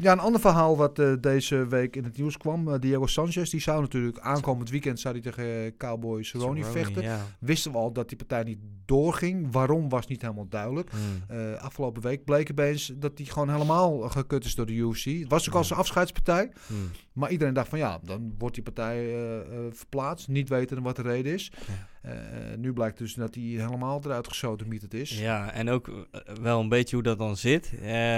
ja, een ander verhaal wat deze week in het nieuws kwam. Diego Sanchez, die zou natuurlijk aankomend weekend zou hij tegen Cowboy Cerrone vechten. Ja. Wisten we al dat die partij niet doorging. Waarom was niet helemaal duidelijk. Hmm. afgelopen week bleek opeens dat hij gewoon helemaal gekut is door de UFC. Het was ook al zijn afscheidspartij. Hmm. Maar iedereen dacht van ja, dan wordt die partij uh, uh, verplaatst. Niet weten wat de reden is. Uh, nu blijkt dus dat hij helemaal eruit geschoten het is. Ja, en ook wel een beetje hoe dat dan zit.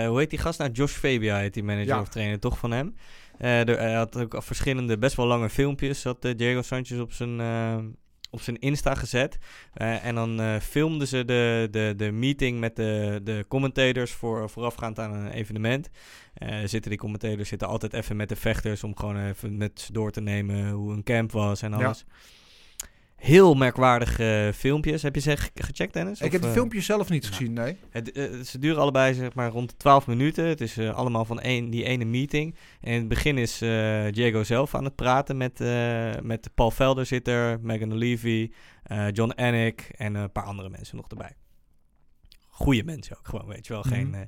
hoe heet die gast nou? Josh Fabia heet die manager Ja. of trainer toch van hem. er, hij had ook verschillende best wel lange filmpjes. Had Diego Sanchez op zijn op zijn Insta gezet. Uh, en dan uh, filmden ze de, de, de meeting met de, de commentators voor, voorafgaand aan een evenement. Uh, zitten die commentators zitten altijd even met de vechters om gewoon even met door te nemen hoe een camp was en alles. Ja. Heel merkwaardige filmpjes. Heb je ze ge gecheckt, Dennis? Ik of, heb de uh, filmpjes zelf niet gezien, nee. Het, uh, ze duren allebei zeg maar rond de 12 minuten. Het is uh, allemaal van één, die ene meeting. En in het begin is Diego zelf aan het praten met, met Paul Velder zit er, Megan uh, John Anik en een paar andere mensen nog erbij. Goeie mensen ook gewoon, weet je wel. Geen, Mhm.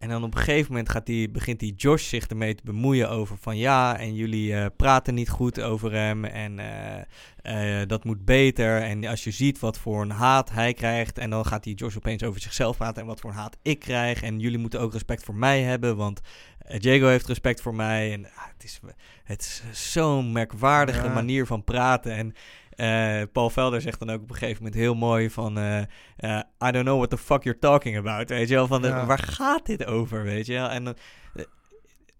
En dan op een gegeven moment gaat die, begint die Josh zich ermee te bemoeien over van ja, en jullie uh, praten niet goed over hem en uh, uh, dat moet beter. En als je ziet wat voor een haat hij krijgt en dan gaat die Josh opeens over zichzelf praten en wat voor een haat ik krijg. En jullie moeten ook respect voor mij hebben, want Diego heeft respect voor mij. En ah, het is, het is zo'n merkwaardige ja. manier van praten en... Uh, Paul Velder zegt dan ook op een gegeven moment heel mooi van... Uh, uh, I don't know what the fuck you're talking about. Weet je wel, van de, ja. waar gaat dit over, weet je wel? En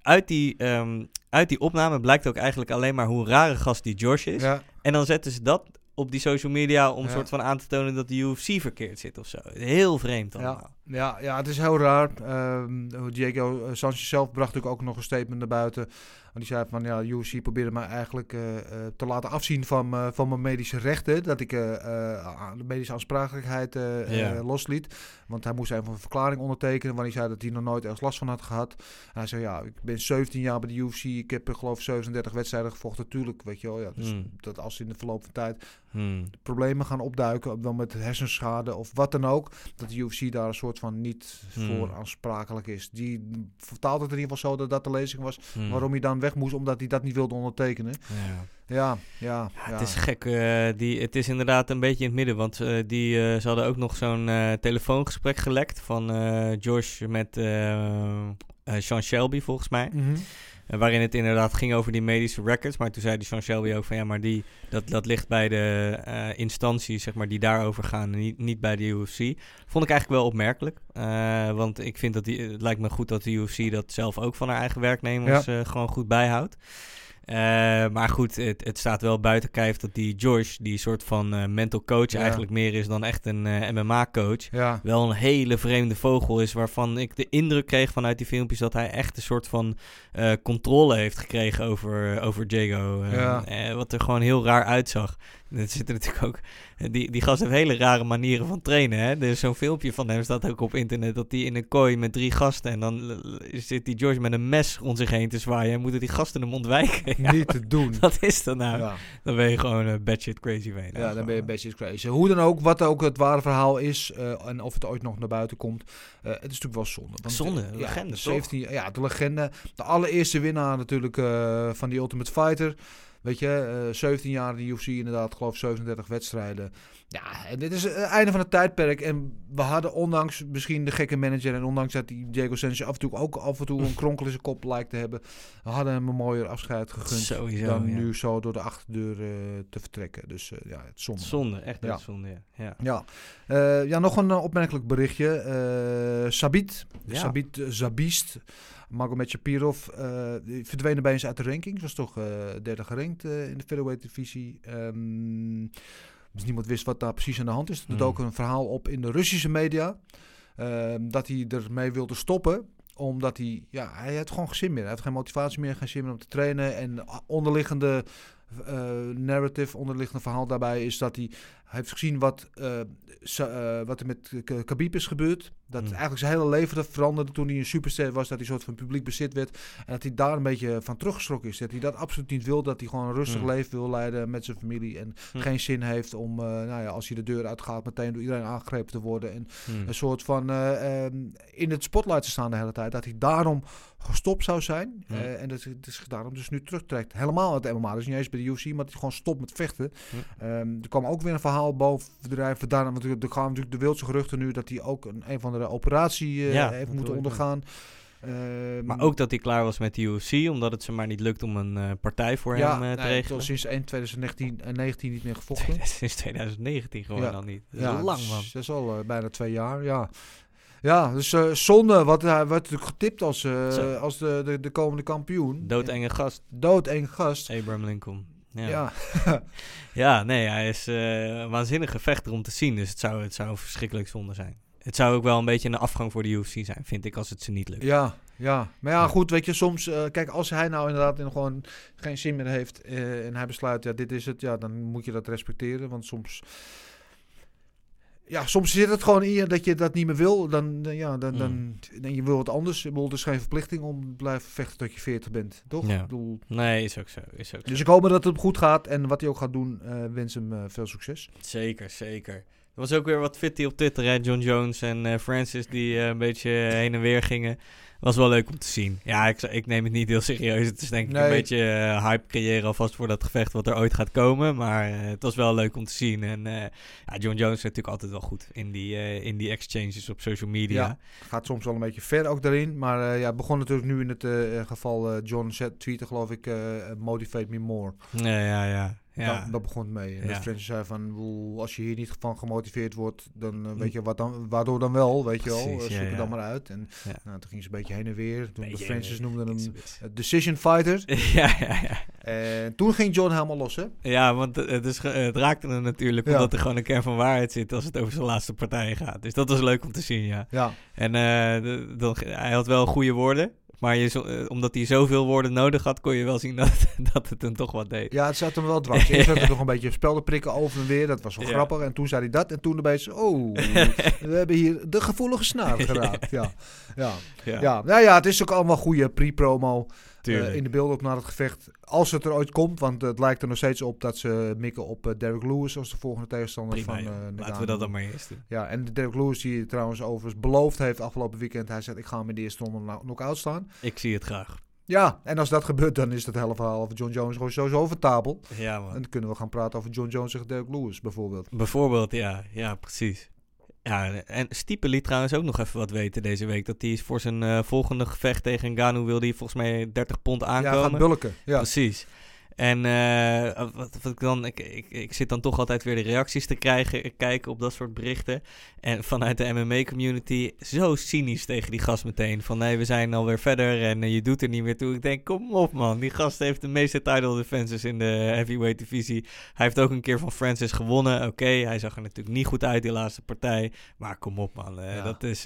uit, die, um, uit die opname blijkt ook eigenlijk alleen maar hoe rare gast die Josh is. Ja. En dan zetten ze dat op die social media om Ja. soort van aan te tonen dat de UFC verkeerd zit of zo. Heel vreemd allemaal. Ja. Ja, ja, het is heel raar. Ehm, Diego Sanchez zelf bracht ook nog een statement naar buiten. En die zei van, ja, UFC probeerde mij eigenlijk eh, eh, te laten afzien van, eh, van mijn medische rechten. Dat ik de medische aansprakelijkheid Ja. losliet. Want hij moest even een verklaring ondertekenen, waarin hij zei dat hij nog nooit ergens last van had gehad. En hij zei, ja, ik ben 17 jaar bij de UFC. Ik heb, geloof ik, 37 wedstrijden gevochten. Tuurlijk, weet je wel. Ja, dus Hmm. dat als in de verloop van tijd Hmm. problemen gaan opduiken, dan met hersenschade of wat dan ook, dat de UFC daar een soort van niet Hmm. voor aansprakelijk is. Die vertaalt het in ieder geval zo dat dat de lezing was, Hmm. waarom hij dan weg moest, omdat hij dat niet wilde ondertekenen. Ja. Ja, ja, Ja. Het is gek. eh, die, het is inderdaad een beetje in het midden. Want eh, die, eh, ze hadden ook nog zo'n telefoongesprek gelekt van Josh met Sean Shelby, volgens mij. Mhm. Waarin het inderdaad ging over die medische records. Maar toen zei die Sean Shelby ook van ja, maar die, dat, dat ligt bij de instanties zeg maar, die daarover gaan en niet, niet bij de UFC. Vond ik eigenlijk wel opmerkelijk. Want ik vind dat die, het lijkt me goed dat de UFC dat zelf ook van haar eigen werknemers gewoon goed bijhoudt. Eh, maar goed, het, het staat wel buiten kijf dat die Josh, die soort van eh, mental coach Ja. eigenlijk meer is dan echt een eh, MMA-coach, Ja, wel een hele vreemde vogel is. Waarvan ik de indruk kreeg vanuit die filmpjes dat hij echt een soort van controle heeft gekregen over, over Jago. Ja. wat er gewoon heel raar uitzag. Er zitten natuurlijk ook. Die, die gast heeft hele rare manieren van trainen. Hè? Er is zo'n filmpje van hem, staat ook op internet. Dat hij in een kooi met drie gasten. En dan zit die George met een mes rond zich heen te zwaaien. En moeten die gasten hem ontwijken. Ja, niet te doen. Wat is dat nou? Ja. Dan ben je gewoon een batshit crazy van. Ja, dan ben je best crazy. Hoe dan ook, wat ook het ware verhaal is eh, en of het ooit nog naar buiten komt, eh, het is natuurlijk wel zonde. Want, Zonde, eh, legende, ja, 17, ja, de legende. De allereerste winnaar natuurlijk eh, van die Ultimate Fighter. Weet je, eh 17 jaar in de UFC inderdaad, geloof ik 37 wedstrijden. Ja, en dit is het einde van het tijdperk. En we hadden ondanks misschien de gekke manager en ondanks dat die Diego Sanchez af en toe ook af en toe een kronkel in zijn kop lijkt te hebben, we hadden hem een mooier afscheid gegund Sowieso, dan ja. nu zo door de achterdeur eh, te vertrekken. Dus eh, ja, het zonde. Zonde, echt Ja. zonde. Ja. Ja. Ja, Eh, ja nog een eh, opmerkelijk berichtje. Eh Sabit. Sabit eh, Zabist, Magomed Shapirov, eh die verdween opeens uit de rankings. Was toch eh, derde gerankt eh, in de featherweight divisie. Ehm, dus niemand wist wat daar precies aan de hand is. Er Hmm. dook een verhaal op in de Russische media. ehm, dat hij ermee wilde stoppen omdat hij, ja, hij had gewoon geen zin meer. Hij had geen motivatie meer, geen zin meer om te trainen. En onderliggende narrative, onderliggende verhaal daarbij is dat hij heeft gezien wat, eh, eh, wat er met Khabib is gebeurd. Dat Hmm. eigenlijk zijn hele leven dat veranderde toen hij een superster was. Dat hij een soort van publiek bezit werd. En dat hij daar een beetje van teruggeschrokken is. Dat hij dat absoluut niet wil. Dat hij gewoon een rustig Hmm. leven wil leiden met zijn familie. En Hmm. geen zin heeft om, eh, nou ja, als hij de deur uitgaat, meteen door iedereen aangegrepen te worden. En een soort van eh, ehm, in het spotlight te staan de hele tijd. Dat hij daarom gestopt zou zijn. En dat het is daarom dus nu terugtrekt. Helemaal uit de MMA. Dus niet eens bij de UFC, maar dat hij gewoon stopt met vechten. Hm. Ehm, er kwam ook weer een verhaal boven drijven. Daarom, want er gaan natuurlijk de wildste geruchten nu dat hij ook een, een of andere operatie eh, Ja, heeft moeten ondergaan. Ehm, Maar ook dat hij klaar was met de UFC, omdat het ze maar niet lukt om een eh, partij voor ja, hem eh, te nee, regelen. sinds 1 2019 en 19 niet meer gevochten. Sinds 2019 gewoon Ja. al niet. Dat is ja, lang, dus man. Dat is al bijna twee jaar, ja. Ja, dus zonde. Wat hij werd natuurlijk getipt als, als de, de, de komende kampioen. Doodenge gast, Doodeng gast. Abraham Lincoln. Ja, Ja. ja. nee, hij is eh, een waanzinnige vechter om te zien. Dus het zou, het zou verschrikkelijk zonde zijn. Het zou ook wel een beetje een afgang voor de UFC zijn, vind ik, als het ze niet lukt. Ja, ja. Maar ja, goed, weet je, soms... eh, kijk, als hij nou inderdaad in gewoon geen zin meer heeft... eh, en hij besluit, ja, dit is het... Ja, dan moet je dat respecteren. Want soms... Ja, soms zit het gewoon in je dat je dat niet meer wil. Dan, dan- ja, dan, dan, dan je wil wat anders. Ik bedoel, het is geen verplichting om te blijven vechten tot je 40 bent. Toch? Ja. Ik bedoel, Nee, is ook zo. Is ook zo. dus ik hoop dat het goed gaat. En wat hij ook gaat doen, eh, wens hem eh, veel succes. Zeker, zeker. Er was ook weer wat fitty op Twitter, hè? John Jones en eh, Francis die eh, een beetje heen en weer gingen. Was wel leuk om te zien. Ja, ik, ik neem het niet heel serieus. Het is denk ik Nee. een beetje eh, hype creëren alvast voor dat gevecht wat er ooit gaat komen. Maar eh, het was wel leuk om te zien. En eh, ja, John Jones is natuurlijk altijd wel goed in die, in die exchanges op social media. Ja. Gaat soms wel een beetje ver ook daarin. Maar ja, het begon natuurlijk nu in het geval John zet, tweette geloof ik, motivate me more. Ja, ja, ja. Ja. Dat, dat begon het mee. En Ja. Francis zei van, "Bedoel, als je hier niet van gemotiveerd wordt, dan eh, weet je wat dan, waardoor dan wel, weet je wel. Eh, ja, zoek het ja. dan maar uit. En nou, toen ging ze een beetje heen en weer. Toen Beetje Francis noemde hem eh, decision fighter. ja, ja, ja. En toen ging John helemaal los, hè? Ja, want het, is, het raakte hem natuurlijk omdat er gewoon een kern van waarheid zit als het over zijn laatste partijen gaat. Dus dat was leuk om te zien, ja. Ja. En de- hij had wel goede woorden, maar je, zo- eh, omdat hij zoveel woorden nodig had, kon je wel zien dat, dat het hem toch wat deed. Ja, het zat hem wel dwars. Eerst had hij nog een beetje spelden prikken over en weer. Dat was wel Ja. grappig. En toen zei hij dat. En toen opeens, oh, we hebben hier de gevoelige snaar geraakt. Ja, ja. Ja. ja. Nou ja, het is ook allemaal goede pre-promo Eh, in de beelden op naar het gevecht. Als het er ooit komt, want het lijkt er nog steeds op dat ze mikken op eh, Derek Lewis als de volgende tegenstander Prima, van eh, Laten we dat dan maar eerst doen. Ja, en Derek Lewis die trouwens overigens beloofd heeft afgelopen weekend. Hij zegt, ik ga hem in de eerste ronde kno- knock-out staan. Ik zie het graag. Ja, en als dat gebeurt, dan is dat hele verhaal over John Jones gewoon sowieso vertabel. Ja, En man. dan kunnen we gaan praten over John Jones tegen Derek Lewis bijvoorbeeld. Bijvoorbeeld, ja, ja, precies. Ja, en Stiepe liet trouwens ook nog even wat weten deze week. Dat hij voor zijn eh, volgende gevecht tegen Ngannou wilde hij volgens mij 30 pond Ja, aankomen. gaat bulken. Ja. Precies. En eh, wat, wat ik, dan, ik, ik, ik zit dan toch altijd weer de reacties te krijgen, kijken op dat soort berichten. En vanuit de MMA-community zo cynisch tegen die gast meteen. Van nee, we zijn alweer verder en eh, je doet er niet meer toe. Ik denk, kom op man, die gast heeft de meeste title defenses in de heavyweight divisie. Hij heeft ook een keer van Francis gewonnen. Oké, hij zag er natuurlijk niet goed uit die laatste partij. Maar kom op man, eh, Ja. dat, is,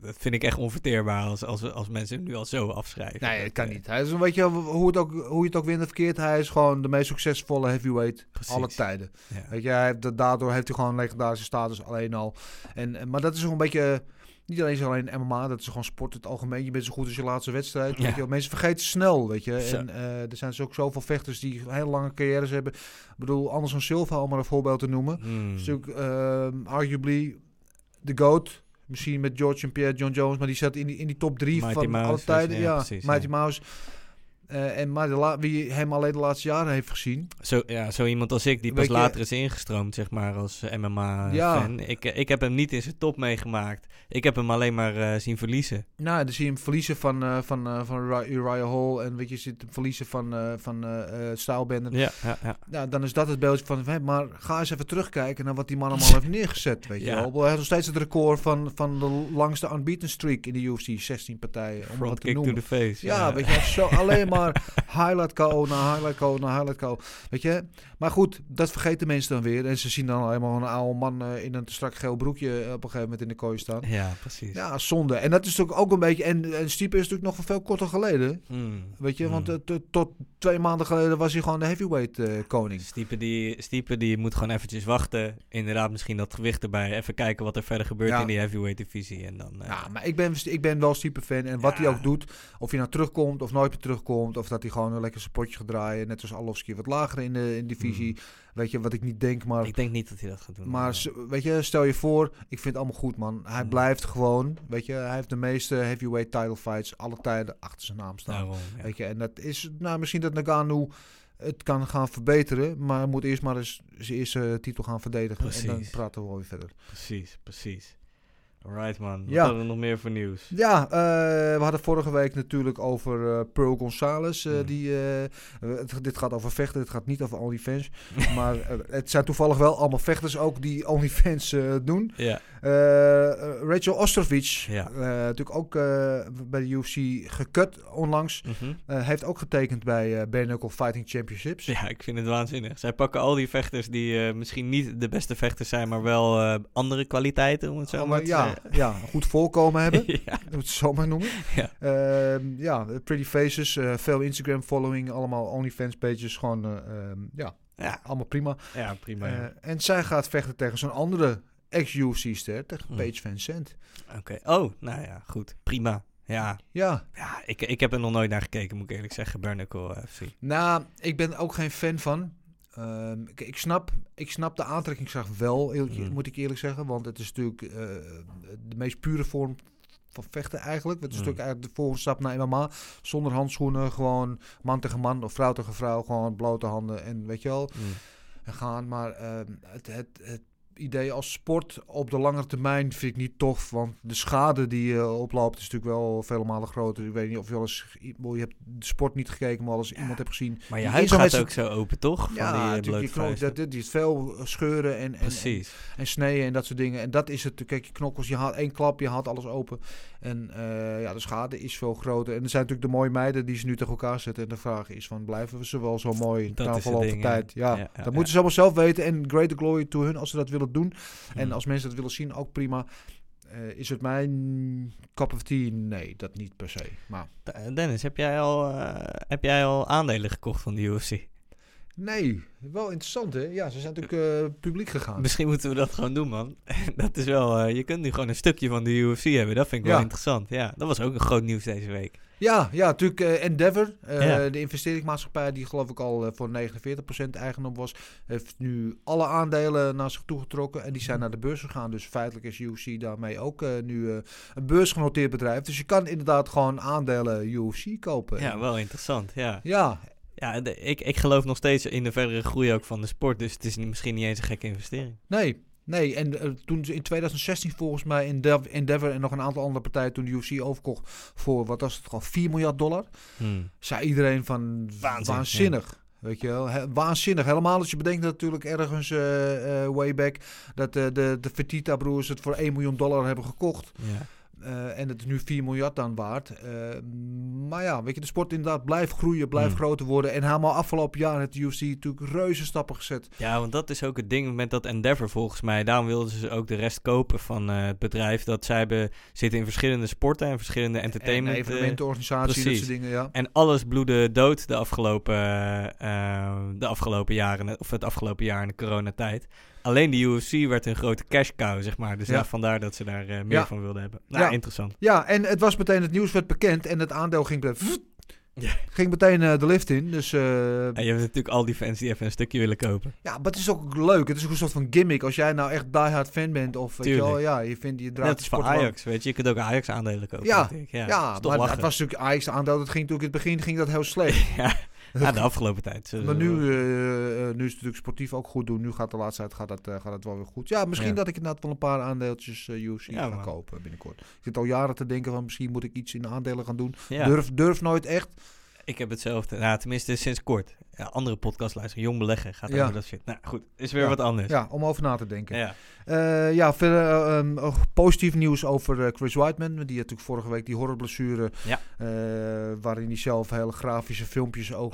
dat vind ik echt onverteerbaar als, als, als mensen hem nu al zo afschrijven. Nee, Dat, het kan niet. Hij is een beetje hoe, het ook, hoe je het ook wint of verkeerd. Hij is gewoon de meest succesvolle heavyweight Precies. alle tijden. Ja. Weet je, hij heeft, dat- daardoor heeft hij gewoon een legendarische status alleen al. En, maar dat is gewoon een beetje... Niet alleen, is alleen MMA, dat is gewoon sport in het algemeen. Je bent zo goed als je laatste wedstrijd. Ja. Weet je, mensen vergeten snel, weet je. Zo. En eh, er zijn dus ook zoveel vechters die hele lange carrières hebben. Ik bedoel, Anderson Silva, om maar een voorbeeld te noemen. Hmm. is natuurlijk ehm, arguably de GOAT. Misschien met George en Pierre, John Jones. Maar die zat in die, in die top drie Mighty van Mouse alle tijden. ja, Ja, precies, Mighty ja. Mouse. Eh, en maar la- wie hem alleen de laatste jaren heeft gezien. Zo, ja, zo iemand als ik, die pas je- later is ingestroomd, zeg maar, als Ja. MMA-fan. Ik, eh, ik heb hem niet in zijn top meegemaakt. Ik heb hem alleen maar eh, zien verliezen. Nou, dan zie je hem verliezen van, eh, van, eh, van Uri- Uriah Hall. En weet je, ziet hem verliezen van, eh van eh eh, Stylebender. Ja, ja, ja. Nou, dan is dat het beeldje van, maar ga eens even terugkijken naar wat die man allemaal heeft neergezet, weet je Ja. wel. Hij heeft nog steeds het record van, van de langste unbeaten streak in de UFC, 16 partijen, om Front wat te kick to noemen. the face. Ja, weet je, zo alleen maar highlight KO na highlight KO na highlight KO. Weet je, maar goed, dat vergeten mensen dan weer. En ze zien dan helemaal een oude man eh, in een te strak geel broekje op een gegeven moment in de kooi staan. Ja, precies. Ja, zonde. En dat is natuurlijk ook een beetje. En, en Stipe is natuurlijk nog van veel korter geleden. Hmm. Weet je, want Hmm. eh, tot- twee maanden geleden was hij gewoon de heavyweight eh, koning. Stiepe die, Stiepe die moet gewoon eventjes wachten. Inderdaad, misschien dat gewicht erbij. Even kijken wat er verder gebeurt Ja. in die heavyweight divisie. En dan, eh, Ja, maar ik ben, ik ben wel Stipe fan. En wat hij ook doet, of hij nou terugkomt of nooit meer terugkomt, of dat hij gewoon een lekker zijn potje gaat draaien, net als Arlovski wat lager in de in divisie. Weet je, wat ik niet denk, maar ik denk niet dat hij dat gaat doen. Maar weet je, stel je voor, ik vind het allemaal goed, man. Hij Mm. blijft gewoon, weet je, hij heeft de meeste heavyweight title fights alle tijden achter zijn naam staan. Daarom, ja. Weet je, en dat is, nou, misschien dat Nagano het kan gaan verbeteren, maar moet eerst maar eens zijn eerste titel gaan verdedigen. En dan praten we wel weer verder. Precies, precies. Alright man, wat Ja. hadden we nog meer voor nieuws? Ja, eh, we hadden vorige week natuurlijk over eh Pearl Gonzalez. eh, Hmm. die, het- dit gaat over vechten, het gaat niet over OnlyFans. maar het zijn toevallig wel allemaal vechters ook die OnlyFans doen. Ja, Rachel Ostrovic, Ja. eh, natuurlijk ook bij de UFC gekut onlangs. Mhm. Heeft ook getekend bij eh Bare Knuckle Fighting Championships. ja, ik vind het waanzinnig. Zij pakken al die vechters die misschien niet de beste vechters zijn, maar wel andere kwaliteiten, om het zo Oh, maar maar te ja, zeggen. ja, een goed voorkomen hebben. ja. Moet het zo maar noemen. Ja. Ehm, ja, pretty faces, eh, veel Instagram following, allemaal OnlyFans pages, gewoon eh, ehm, ja, Ja. allemaal prima. ja, prima. Eh, ja. en zij gaat vechten tegen zo'n andere ex-UFC-ster, tegen Hmm. Paige Van Zandt. Oké, oh, nou ja, goed. Prima. Ja, Ja, ja ik, ik heb er nog nooit naar gekeken, moet ik eerlijk zeggen, Bernacle FC. nou, ik ben ook geen fan van. Ehm, ik, ik, snap, ik snap de aantrekkingskracht wel, eerlijk- Hmm. moet ik eerlijk zeggen. Want het is natuurlijk eh, de meest pure vorm van vechten eigenlijk. Het is Hmm. natuurlijk eigenlijk de volgende stap naar MMA. Zonder handschoenen, gewoon man tegen man of vrouw tegen vrouw. Gewoon blote handen en weet je wel. Mm. En gaan. Maar ehm, het, het, het idee als sport op de lange termijn vind ik niet tof. Want de schade die je oploopt is natuurlijk wel vele malen groter. Ik weet niet of je wel eens... Je hebt de sport niet gekeken, maar als iemand hebt gezien... Maar je die huid gaat ook zo open, toch? Van Ja, die, eh, natuurlijk. Je dat, dat is veel scheuren en, en, en, en sneden en dat soort dingen. En dat is het. Kijk, je knokkels, je haalt één klap, je haalt alles open. En eh, ja, de schade is veel groter. En er zijn natuurlijk de mooie meiden die ze nu tegen elkaar zetten. En de vraag is van, blijven we ze wel zo mooi Dat na is het verloop van tijd? Ja, Ja, ja, dat moeten ze allemaal zelf weten. En greater glory to hun als ze dat willen doen. En als mensen dat willen zien, ook prima. Eh, is het mijn cup of tea? Nee, dat niet per se. Maar Eh, Dennis, heb jij, al, eh, heb jij al aandelen gekocht van de UFC? nee, wel interessant hè. Ja, ze zijn natuurlijk publiek gegaan. Misschien moeten we dat gewoon doen, man. dat is wel... je kunt nu gewoon een stukje van de UFC hebben. Dat vind ik wel interessant. Ja, dat was ook een groot nieuws deze week. Ja, ja, natuurlijk eh, Endeavor, eh, Ja. de investeringsmaatschappij die geloof ik al eh, voor 49% eigendom was, heeft nu alle aandelen naar zich toe getrokken en die zijn naar de beurs gegaan. Dus feitelijk is UFC daarmee ook nu een beursgenoteerd bedrijf. Dus je kan inderdaad gewoon aandelen UFC kopen. Ja, wel interessant. Ja, ja, ja de- ik, ik geloof nog steeds in de verdere groei ook van de sport. Dus het is misschien niet eens een gekke investering. nee. Nee, en eh, toen ze in 2016 volgens mij Endeavor, Endeavor en nog een aantal andere partijen toen de UFC overkocht voor, wat was het, gewoon 4 miljard dollar. Hmm. zei iedereen van Waanzin, waanzinnig. Weet je wel, He- waanzinnig. Helemaal als je bedenkt dat natuurlijk ergens eh, eh, way back dat de, de Fertitta broers het voor 1 miljoen dollar hebben gekocht. Ja. Eh, en het is nu 4 miljard dan waard. Eh, maar ja, weet je, de sport inderdaad blijft groeien, blijft Hmm. groter worden. En helemaal afgelopen jaar heeft de UFC natuurlijk reuze stappen gezet. ja, want dat is ook het ding met dat Endeavor volgens mij. Daarom wilden ze ook de rest kopen van eh, het bedrijf. Dat zij hebben, zitten in verschillende sporten en verschillende entertainment. en eh, evenementenorganisatie, dat soort dingen, ja. En alles bloedde dood de afgelopen, de afgelopen jaren, of het afgelopen jaar in de coronatijd. Alleen de UFC werd een grote cash cow, zeg maar. Dus Ja. vandaar dat ze daar eh, meer Ja. van wilden hebben. Nou, Ja. interessant. Ja, en het was meteen, het nieuws werd bekend en het aandeel ging, ging meteen eh, de lift in. Dus eh, En je hebt natuurlijk al die fans die even een stukje willen kopen. Ja, maar het is ook leuk. Het is ook een soort van gimmick. Als jij nou echt diehard fan bent of weet je wel, ja, je vindt je draait Net als voor Ajax, weet je. Je kunt ook Ajax aandelen kopen. Ja, ja, maar lachen. het was natuurlijk Ajax aandeel. Dat ging natuurlijk in het begin ging dat heel slecht. ja. ja, de afgelopen tijd. maar nu, wel- eh, eh, nu is het natuurlijk sportief ook goed doen. Nu gaat de laatste tijd gaat dat, eh, gaat dat wel weer goed. Ja, misschien Ja. dat ik inderdaad wel een paar aandeeltjes eh UFC Ja, ga kopen binnenkort. Ik zit al jaren te denken van misschien moet ik iets in de aandelen gaan doen. Durf, durf nooit echt. Ik heb hetzelfde. Nou, tenminste sinds kort. Ja, andere podcast luisteren. Jong beleggen gaat Ja. over dat shit. Nou goed, is weer Ja. wat anders. Ja, om over na te denken. Ja. Eh, ja, verder eh, ehm, oh, positief nieuws over eh, Chris Whiteman. Die had natuurlijk vorige week die horrorblessure. Ja. waarin hij zelf hele grafische filmpjes ook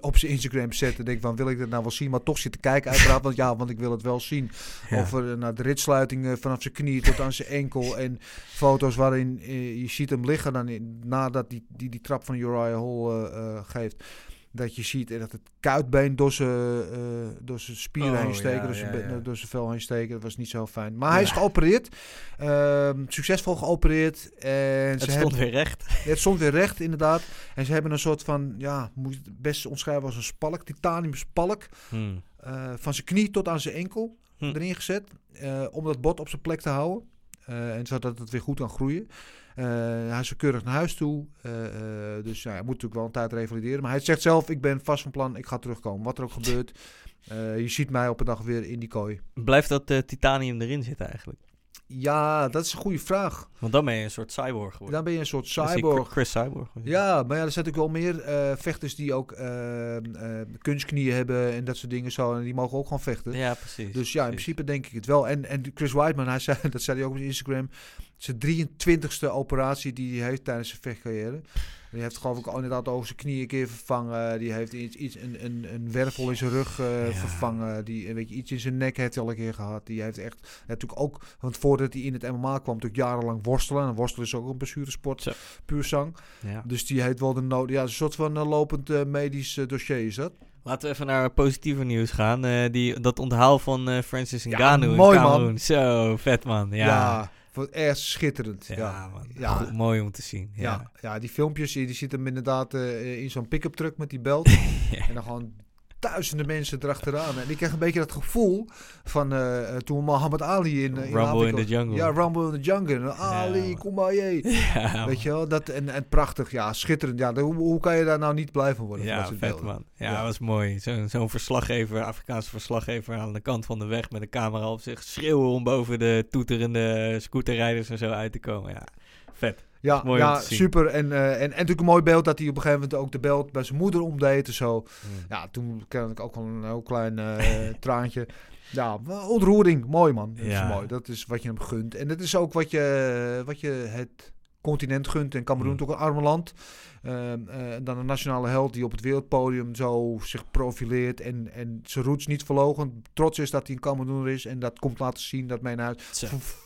op zijn Instagram zette. Denk van, wil ik dat nou wel zien? Maar toch zitten kijken uiteraard. Want ja, want ik wil het wel zien. Ja. Over eh, nou, de ritsluiting vanaf zijn knie tot aan zijn enkel. En foto's waarin je ziet hem liggen dan in, nadat die, die, die trap van Uriah Hall geeft. Dat je ziet dat het kuitbeen door zijn, eh, door zijn spieren Oh, heen steken, ja, door, zijn ja, be- ja. door zijn vel heen steken. Dat was niet zo fijn. Maar hij is geopereerd. Ehm, succesvol geopereerd. En Het ze stond hebben, weer recht. het stond weer recht, inderdaad. En ze hebben een soort van, ja, moet je het best omschrijven als een spalk, titanium spalk. Hmm. eh, van zijn knie tot aan zijn enkel Hm. erin gezet. eh, om dat bot op zijn plek te houden. En zodat het weer goed kan groeien. Eh, hij is keurig naar huis toe. Eh, eh, dus ja, hij moet natuurlijk wel een tijd revalideren. Maar hij zegt zelf, ik ben vast van plan, ik ga terugkomen. Wat er ook gebeurt. Je ziet mij op een dag weer in die kooi. Blijft dat titanium erin zitten eigenlijk? Ja, dat is een goede vraag. Want dan ben je een soort cyborg geworden. Dan ben je een soort cyborg. Chris Cyborg. Ja, maar ja, er zijn natuurlijk wel meer vechters die ook eh, eh, kunstknieën hebben en dat soort dingen zo. En die mogen ook gewoon vechten. Ja, precies. Dus ja, in principe denk ik het wel. En, en Chris Whiteman, hij zei, dat zei hij ook op Instagram. Zijn 23ste operatie die hij heeft tijdens zijn vechtcarrière. Die heeft geloof ik al inderdaad over zijn knie een keer vervangen. Die heeft iets, iets een, een, een wervel in zijn rug eh, Ja. vervangen. Die, weet je, iets in zijn nek heeft hij al een keer gehad. Die heeft echt natuurlijk ook, want voordat hij in het MMA kwam, natuurlijk jarenlang worstelen. En worstelen is ook een blessuresport, Zo. puur zang. Ja. Dus die heeft wel de nood. Ja, een soort van eh, lopend eh, medisch dossier is dat. Laten we even naar positieve nieuws gaan. Die, dat onthaal van Francis Ja, Ngannou mooi, in man. Zo, vet man. Ja, Ja, echt schitterend. Ja, Ja, man. Ja. Goed, mooi om te zien. Ja, Ja. ja, die filmpjes, die, die zit hem inderdaad eh, in zo'n pick-up truck met die belt. En dan gewoon duizenden mensen erachteraan. En ik kreeg een beetje dat gevoel van eh, toen Muhammad Ali in, eh, in Rumble Afrika in the jungle. Ja, Rumble in the Jungle. Ali, maar je. Ja, Weet je wel, dat, en, en prachtig, ja, schitterend. Ja, hoe, hoe kan je daar nou niet blij van worden? Ja, vet beelden? man. Ja, Ja. was mooi. Zo'n zo'n verslaggever, Afrikaanse verslaggever aan de kant van de weg met een camera op zich schreeuwen om boven de toeterende scooterrijders en zo uit te komen. Ja, vet. Ja, ja super. En, eh, en, en natuurlijk een mooi beeld dat hij op een gegeven moment ook de belt bij zijn moeder omdeed en zo. Ja, toen kreeg ik ook wel een heel klein eh, traantje. Ja, ontroering. Mooi man. Dat Ja. is mooi. Dat is wat je hem gunt. En dat is ook wat je, wat je het continent gunt. En Cameroen Mm. is ook een arme land. En dan een nationale held die op het wereldpodium zo zich profileert. En, en zijn roots niet verlogen. Trots is dat hij een Cameroener is. En dat komt laten zien. Dat mijn huis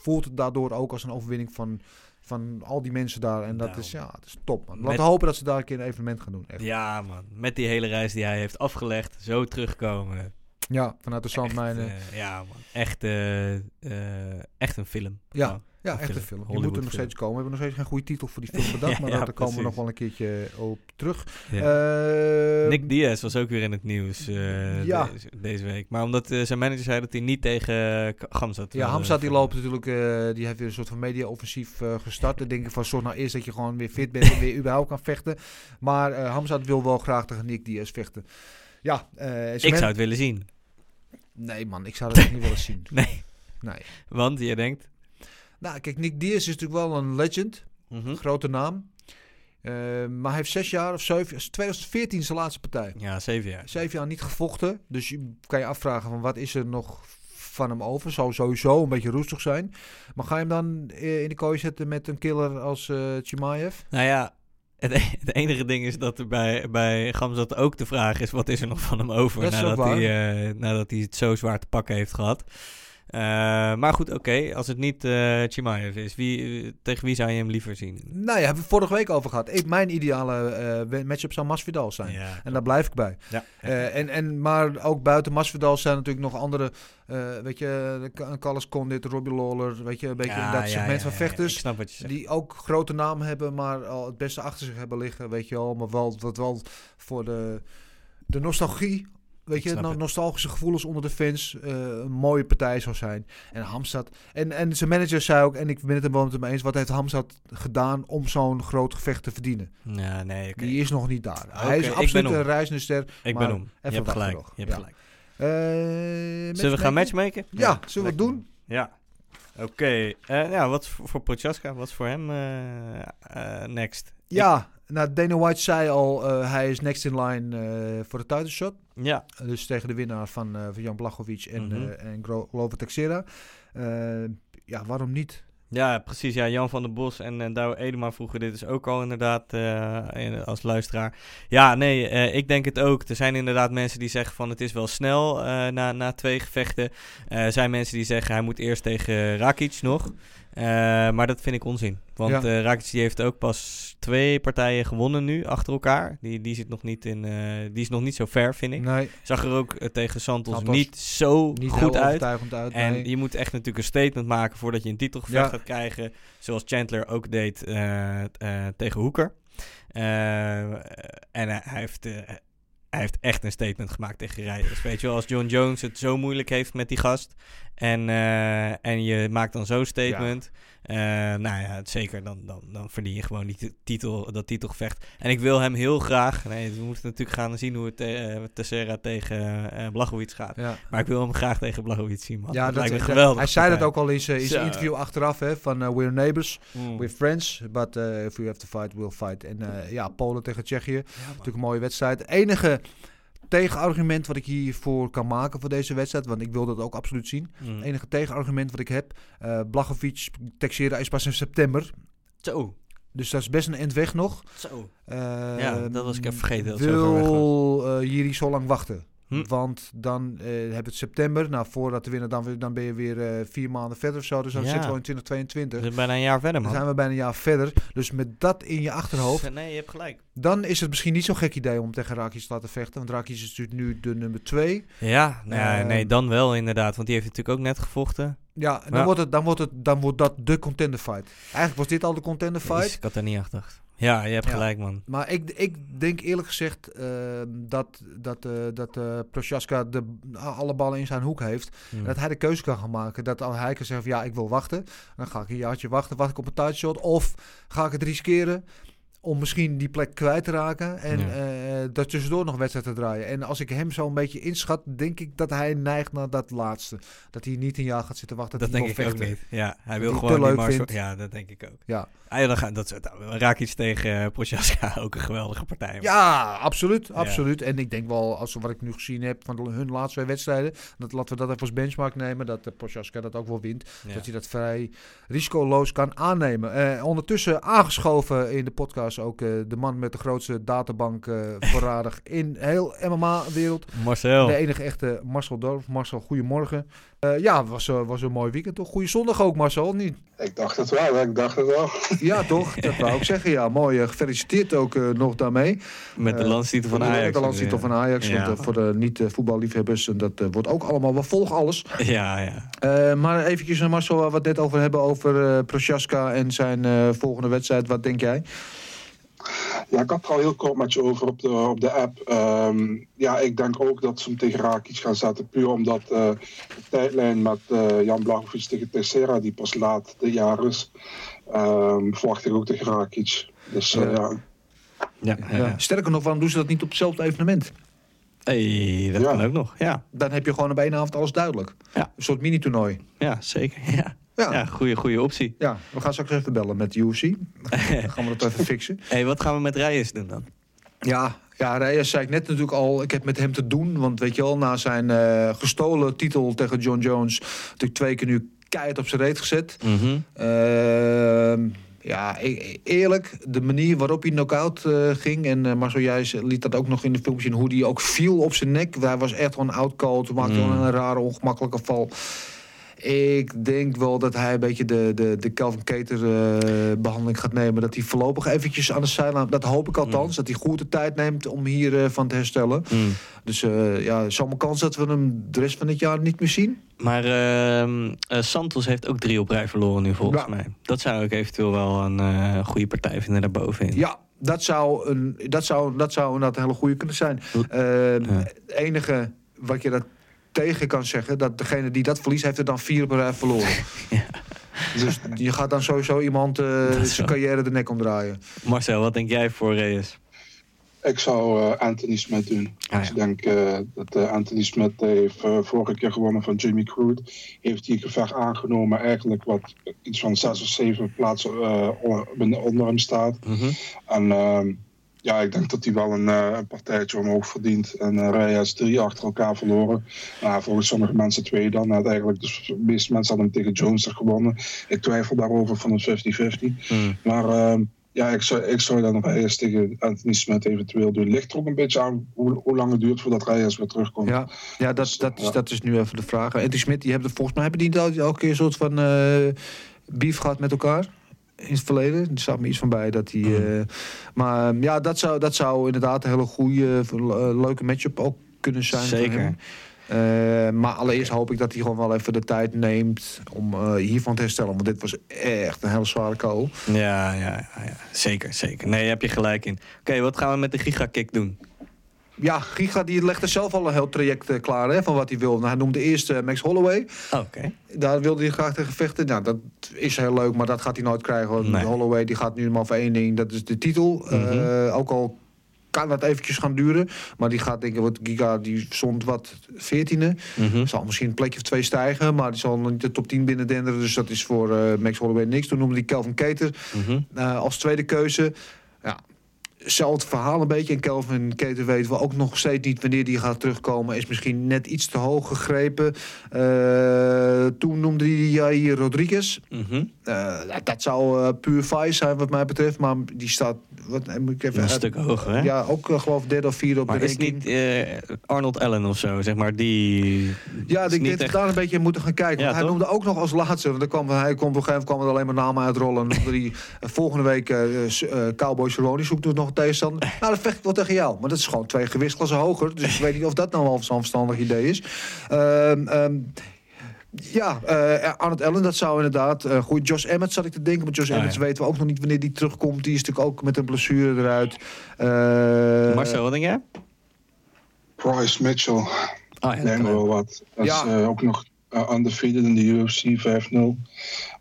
voelt het daardoor ook als een overwinning van, van al die mensen daar. En dat Nou. is, ja, dat is top man. Laten we hopen dat ze daar een keer een evenement gaan doen. Echt. Ja man, met die hele reis die hij heeft afgelegd, zo terugkomen. Ja, vanuit de Echt, zandmijnen. eh, ja man, echt, eh, eh, echt een film. Ja. Ja, echt een film. Die moet er nog steeds komen. We hebben nog steeds geen goede titel voor die film bedacht, maar ja, daar komen we nog wel een keertje op terug. Ja. Eh, Nick Diaz was ook weer in het nieuws eh, deze, week. Maar omdat eh, zijn manager zei dat hij niet tegen uh, Gamzat ja, Hamzat die loopt natuurlijk, eh, die heeft weer een soort van media-offensief eh, gestart. Dan denk ik van, zorg nou eerst dat je gewoon weer fit bent en weer überhaupt kan vechten. Maar eh Hamzat wil wel graag tegen Nick Diaz vechten. Ja, eh, Ik zou het willen zien. Nee man, ik zou dat echt niet willen zien. Nee, Nee. want je denkt... Nou, kijk, Nick Diaz is natuurlijk wel een legend. mhm. Grote naam. Eh, maar hij heeft zes jaar of zeven... 2014 zijn laatste partij. Ja, zeven jaar. Zeven jaar niet gevochten. Dus je kan je afvragen van wat is er nog van hem over. Zou sowieso een beetje roestig zijn. Maar ga je hem dan eh, in de kooi zetten met een killer als eh Chimaev? Nou ja, het, e- het enige ding is dat er bij, bij Gamzat ook de vraag is... wat is er nog van hem over nadat, hij, nadat hij het zo zwaar te pakken heeft gehad. Eh, maar goed, oké. Als het niet eh Chimaev is, wie, tegen wie zou je hem liever zien? Nou ja, hebben we vorige week over gehad. Ik, mijn ideale eh, matchup zou Masvidal zijn. Ja, En daar blijf ik bij. ja. Eh, en, en, maar ook buiten Masvidal zijn natuurlijk nog andere, eh, weet je, Carlos Condit, Robbie Lawler, weet je, een beetje Ja, in dat ja, segment ja, van ja, vechters. ik snap wat je zegt. Die ook grote naam hebben, maar al het beste achter zich hebben liggen, weet je wel. Maar wel, wat wel voor de, de nostalgie, weet je, no- nostalgische gevoelens onder de fans, eh, een mooie partij zou zijn. En Hamzat, en, en zijn manager zei ook, en ik ben het er wel met hem eens, wat heeft Hamzat gedaan om zo'n groot gevecht te verdienen? Ja, nee. Die is nog niet daar. Hij is absoluut een reizende ster. Ik ben om. Je hebt gelijk. nog. Je hebt Ja. gelijk. Eh, Zullen we gaan matchmaken? matchmaken? Ja, zullen we het doen? Ja. Oké. eh, ja, wat voor, voor Prochaska? Wat voor hem next? Ja, nou, Dana White zei al, eh, hij is next in line eh, voor de title shot. Ja. Dus tegen de winnaar van, eh, van Jan Blachowicz en, eh en Glover Texera. Ja, waarom niet? Ja, precies. Ja, Jan van der Bos en uh, Douwe Edema vroegen dit dus ook al inderdaad in- als luisteraar. Ja, nee, ik denk het ook. Er zijn inderdaad mensen die zeggen van het is wel snel na, na twee gevechten. Er zijn mensen die zeggen hij moet eerst tegen Rakic nog. Eh, maar dat vind ik onzin. Want Ja. eh, Rakic die heeft ook pas twee partijen gewonnen nu achter elkaar. Die, die, zit nog niet in, eh, die is nog niet zo ver, vind ik. Nee, Zag er ook tegen Santos, niet zo niet goed uit. uit. En nee. je moet echt natuurlijk een statement maken voordat je een titelgevecht Ja. gaat krijgen. Zoals Chandler ook deed tegen Hoeker. En hij heeft, hij heeft echt een statement gemaakt tegen rijders. Weet je wel, als John Jones het zo moeilijk heeft met die gast. En, eh, en je maakt dan zo'n statement. eh, nou ja, zeker, dan, dan, dan verdien je gewoon die ti- titel, dat titelgevecht. En ik wil hem heel graag... Nee, we moeten natuurlijk gaan zien hoe het uh, Tessera tegen eh Blachowicz gaat. ja. Maar ik wil hem graag tegen Blachowicz zien, man. Ja, dat, lijkt me dat- geweldig. Hij zei dat ook al in zijn in zijn Zo. interview achteraf, hè, van eh, we're neighbors, Mm. we're friends, but eh, if we have to fight, we'll fight. En eh, ja, Polen tegen Tsjechië, natuurlijk een mooie wedstrijd. Het enige tegenargument wat ik hiervoor kan maken voor deze wedstrijd, want ik wil dat ook absoluut zien. Mm. Het enige tegenargument wat ik heb, eh Blachowicz, Texera is pas in september. Zo, Dus dat is best een eind weg nog. zo. Eh, Ja, dat was ik even vergeten dat Wil uh, Jiri zo lang wachten? Hm. Want dan eh heb je het september. Nou, voordat de winnaar dan, dan ben je weer eh, vier maanden verder of zo. Dus dan Ja. zitten we in 2022. We zijn bijna een jaar verder, Dan man. zijn we bijna een jaar verder. Dus met dat in je achterhoofd, Nee, je hebt gelijk. dan is het misschien niet zo'n gek idee om tegen Rakic te laten vechten. Want Rakic is natuurlijk nu de nummer twee. Ja, nou ja, Eh, nee, dan wel inderdaad. Want die heeft natuurlijk ook net gevochten. Ja, dan, Ja. Wordt het, dan, wordt het, dan wordt dat de contender fight. Eigenlijk was dit al de contender fight. ik had daar niet aan gedacht. Ja, je hebt Ja. gelijk, man. Maar ik, ik denk eerlijk gezegd eh, dat, dat, eh dat eh Prochaska de, alle ballen in zijn hoek heeft. En dat hij de keuze kan gaan maken. Dat al hij kan zeggen van ja, ik wil wachten. Dan ga ik een jaartje wachten, wacht ik op een tijdshot. Of ga ik het riskeren om misschien die plek kwijt te raken. En Ja. eh daar tussendoor nog wedstrijd te draaien. En als ik hem zo een beetje inschat, denk ik dat hij neigt naar dat laatste. Dat hij niet een jaar gaat zitten wachten. Dat denk ik ook niet. Ja, hij wil gewoon te die vindt. Ja, dat denk ik ook. Ja. Ah, ja, dan gaan, dat, dat, raak iets tegen uh, Prochaska, ook een geweldige partij. Ja, absoluut. Ja. absoluut. En ik denk wel, als wat ik nu gezien heb van hun laatste twee wedstrijden, dat laten we dat even als benchmark nemen, dat de Prochaska dat ook wel wint. Dat hij dat vrij risicoloos kan aannemen. Eh, ondertussen aangeschoven in de podcast ook eh, de man met de grootste databank eh voorradig in heel MMA-wereld. Marcel. De enige echte Marcel Dorf. Marcel, goedemorgen. Eh ja, het was, was een mooi weekend toch? Goeie zondag ook Marcel, niet? Ik dacht het wel, ik dacht het wel. Ja toch? Dat wou ik zeggen. Ja, mooi. gefeliciteerd ook eh, nog daarmee. Met de landstitel van Met Ajax. De landstitel van Ajax. Ja. Want, voor de niet-voetballiefhebbers, en dat wordt ook allemaal wel volg alles. Ja, ja. Eh, maar eventjes, Marcel, waar we het net over hebben, over Prochaska en zijn eh, volgende wedstrijd. Wat denk jij? Ja, ik had er al heel kort met je over op de, op de app. Ehm, ja, ik denk ook dat ze hem tegen Rakic gaan zetten. Puur omdat eh, de tijdlijn met eh, Jan Blachowicz tegen Teixeira, die pas laat dit jaar is, ehm, verwacht ik ook tegen Rakic. Dus eh, Ja. ja. Ja, Ja. Sterker nog, waarom doen ze dat niet op hetzelfde evenement? Hey, dat Ja. kan ook nog. Ja, Dan heb je gewoon op één avond alles duidelijk. Ja. Een soort mini-toernooi. ja zeker. Ja, Ja. ja goede, goede optie. Ja, we gaan straks even bellen met UFC. Dan gaan we dat even fixen. hey, wat gaan we met Reyes doen dan? Ja, ja, Reyes zei ik net natuurlijk al. Ik heb met hem te doen. Want weet je wel, na zijn eh, gestolen titel tegen John Jones... natuurlijk twee keer nu keihard op zijn reet gezet. Mhm. Ehm, ja, e- eerlijk, de manier waarop hij knock-out eh, ging... en eh Marcel jij liet dat ook nog in de film zien... hoe hij ook viel op zijn nek. Hij was echt gewoon outcold. Maakte Mm. gewoon een rare, ongemakkelijke val. Ik denk wel dat hij een beetje de, de, de Calvin Keter eh, behandeling gaat nemen. Dat hij voorlopig eventjes aan de zijlijn... Dat hoop ik althans. Dat hij goed de tijd neemt om hier eh, van te herstellen. Mm. Dus eh ja, is allemaal kans dat we hem de rest van het jaar niet meer zien. Maar ehm, eh, Santos heeft ook drie op rij verloren nu volgens Ja. mij. Dat zou ik eventueel wel een goede partij vinden daarbovenin. Ja, dat zou, een, dat zou, dat zou inderdaad een hele goede kunnen zijn. Het enige wat je dat tegen kan zeggen... dat degene die dat verliest, heeft er dan vier rij verloren. Dus je gaat dan sowieso iemand eh, zijn zo. carrière de nek omdraaien. Marcel, wat denk jij voor Reyes? Ik zou eh, Anthony Smith doen. Ah, Dus ja. ik denk eh, dat Anthony Smith heeft vorige keer gewonnen van Jimmy Crude. Heeft hij gevecht aangenomen, eigenlijk wat iets van zes of zeven plaatsen eh, onder, onder hem staat. Mhm. En ehm, ja, ik denk dat hij wel een, eh, een partijtje omhoog verdient. En uh, Reyes drie achter elkaar verloren. Nou, volgens sommige mensen twee dan. Uiteindelijk, dus de meeste mensen hadden hem tegen Jones er gewonnen. Ik twijfel daarover van een 50-50. Mm. Maar ehm, ja, ik zou, ik zou dan Reyes tegen Anthony Smith eventueel doen. Ligt er ook een beetje aan hoe, hoe lang het duurt voordat Reyes weer terugkomt. Ja, ja, dat, Dus, dat, is, dat is nu even de vraag. Anthony Smit, die hebben volgens mij hebben die niet elke keer een soort van eh beef gehad met elkaar. In het verleden. Er staat me iets van bij dat hij. eh, maar ja, dat zou, dat zou inderdaad een hele goede, eh, leuke matchup ook kunnen zijn. Zeker. Eh, maar allereerst hoop ik dat hij gewoon wel even de tijd neemt om eh, hiervan te herstellen. Want dit was echt een hele zware. Ja, ja, ja, ja, zeker, zeker. Nee, daar heb je gelijk in. Oké, wat gaan we met de gigakick doen? Ja, Giga die legde zelf al een heel traject eh, klaar hè, van wat hij wil. Nou, hij noemde eerst eh, Max Holloway. Oh. Daar wilde hij graag tegen vechten. Nou, dat is heel leuk, maar dat gaat hij nooit krijgen. Want Nee. Holloway die gaat nu maar voor één ding, dat is de titel. Mhm. Eh, ook al kan dat eventjes gaan duren. Maar die gaat denk ik, wat Giga die stond wat veertiende. Mhm. Zal misschien een plekje of twee stijgen, maar die zal nog niet de top 10 binnen denderen. Dus dat is voor Max Holloway niks. Toen noemde hij Kelvin Keter Mhm. als tweede keuze. Ja, hetzelfde verhaal een beetje. En Kelvin Keter weten we ook nog steeds niet wanneer die gaat terugkomen. Is misschien net iets te hoog gegrepen. Eh, toen noemde hij Jair Rodriguez. Mhm. Eh, dat zou eh, puur vice zijn wat mij betreft. Maar die staat... Wat, moet ik even Een stuk hoger, hè? Ja, ook geloof ik derde of vierde op Maar de is het ranking. niet Arnold Allen of zo, zeg maar, die... Ja, is ik denk dat daar een beetje moeten gaan kijken. Ja, want hij noemde ook nog als laatste. Want er kwam, hij kwam op een gegeven moment kwam er alleen maar namen uitrollen. En noemde hij, volgende week Cowboy Cerrone zoekt dus nog tegenstander. Nou, dat vecht ik wel tegen jou. Maar dat is gewoon twee gewichtsklassen hoger. Dus ik weet niet of dat nou wel zo'n verstandig idee is. Ehm, ehm, Ja, eh Arnold Allen, dat zou inderdaad eh goed. Josh Emmett zat ik te denken, maar Josh Ah, Emmett ja. weten we ook nog niet wanneer die terugkomt. Die is natuurlijk ook met een blessure eruit. Eh, Marcel, wat denk jij? Bryce Mitchell, Oh, ja, me wel wat. Dat Ja. is eh, ook nog uh, undefeated in de UFC 5-0.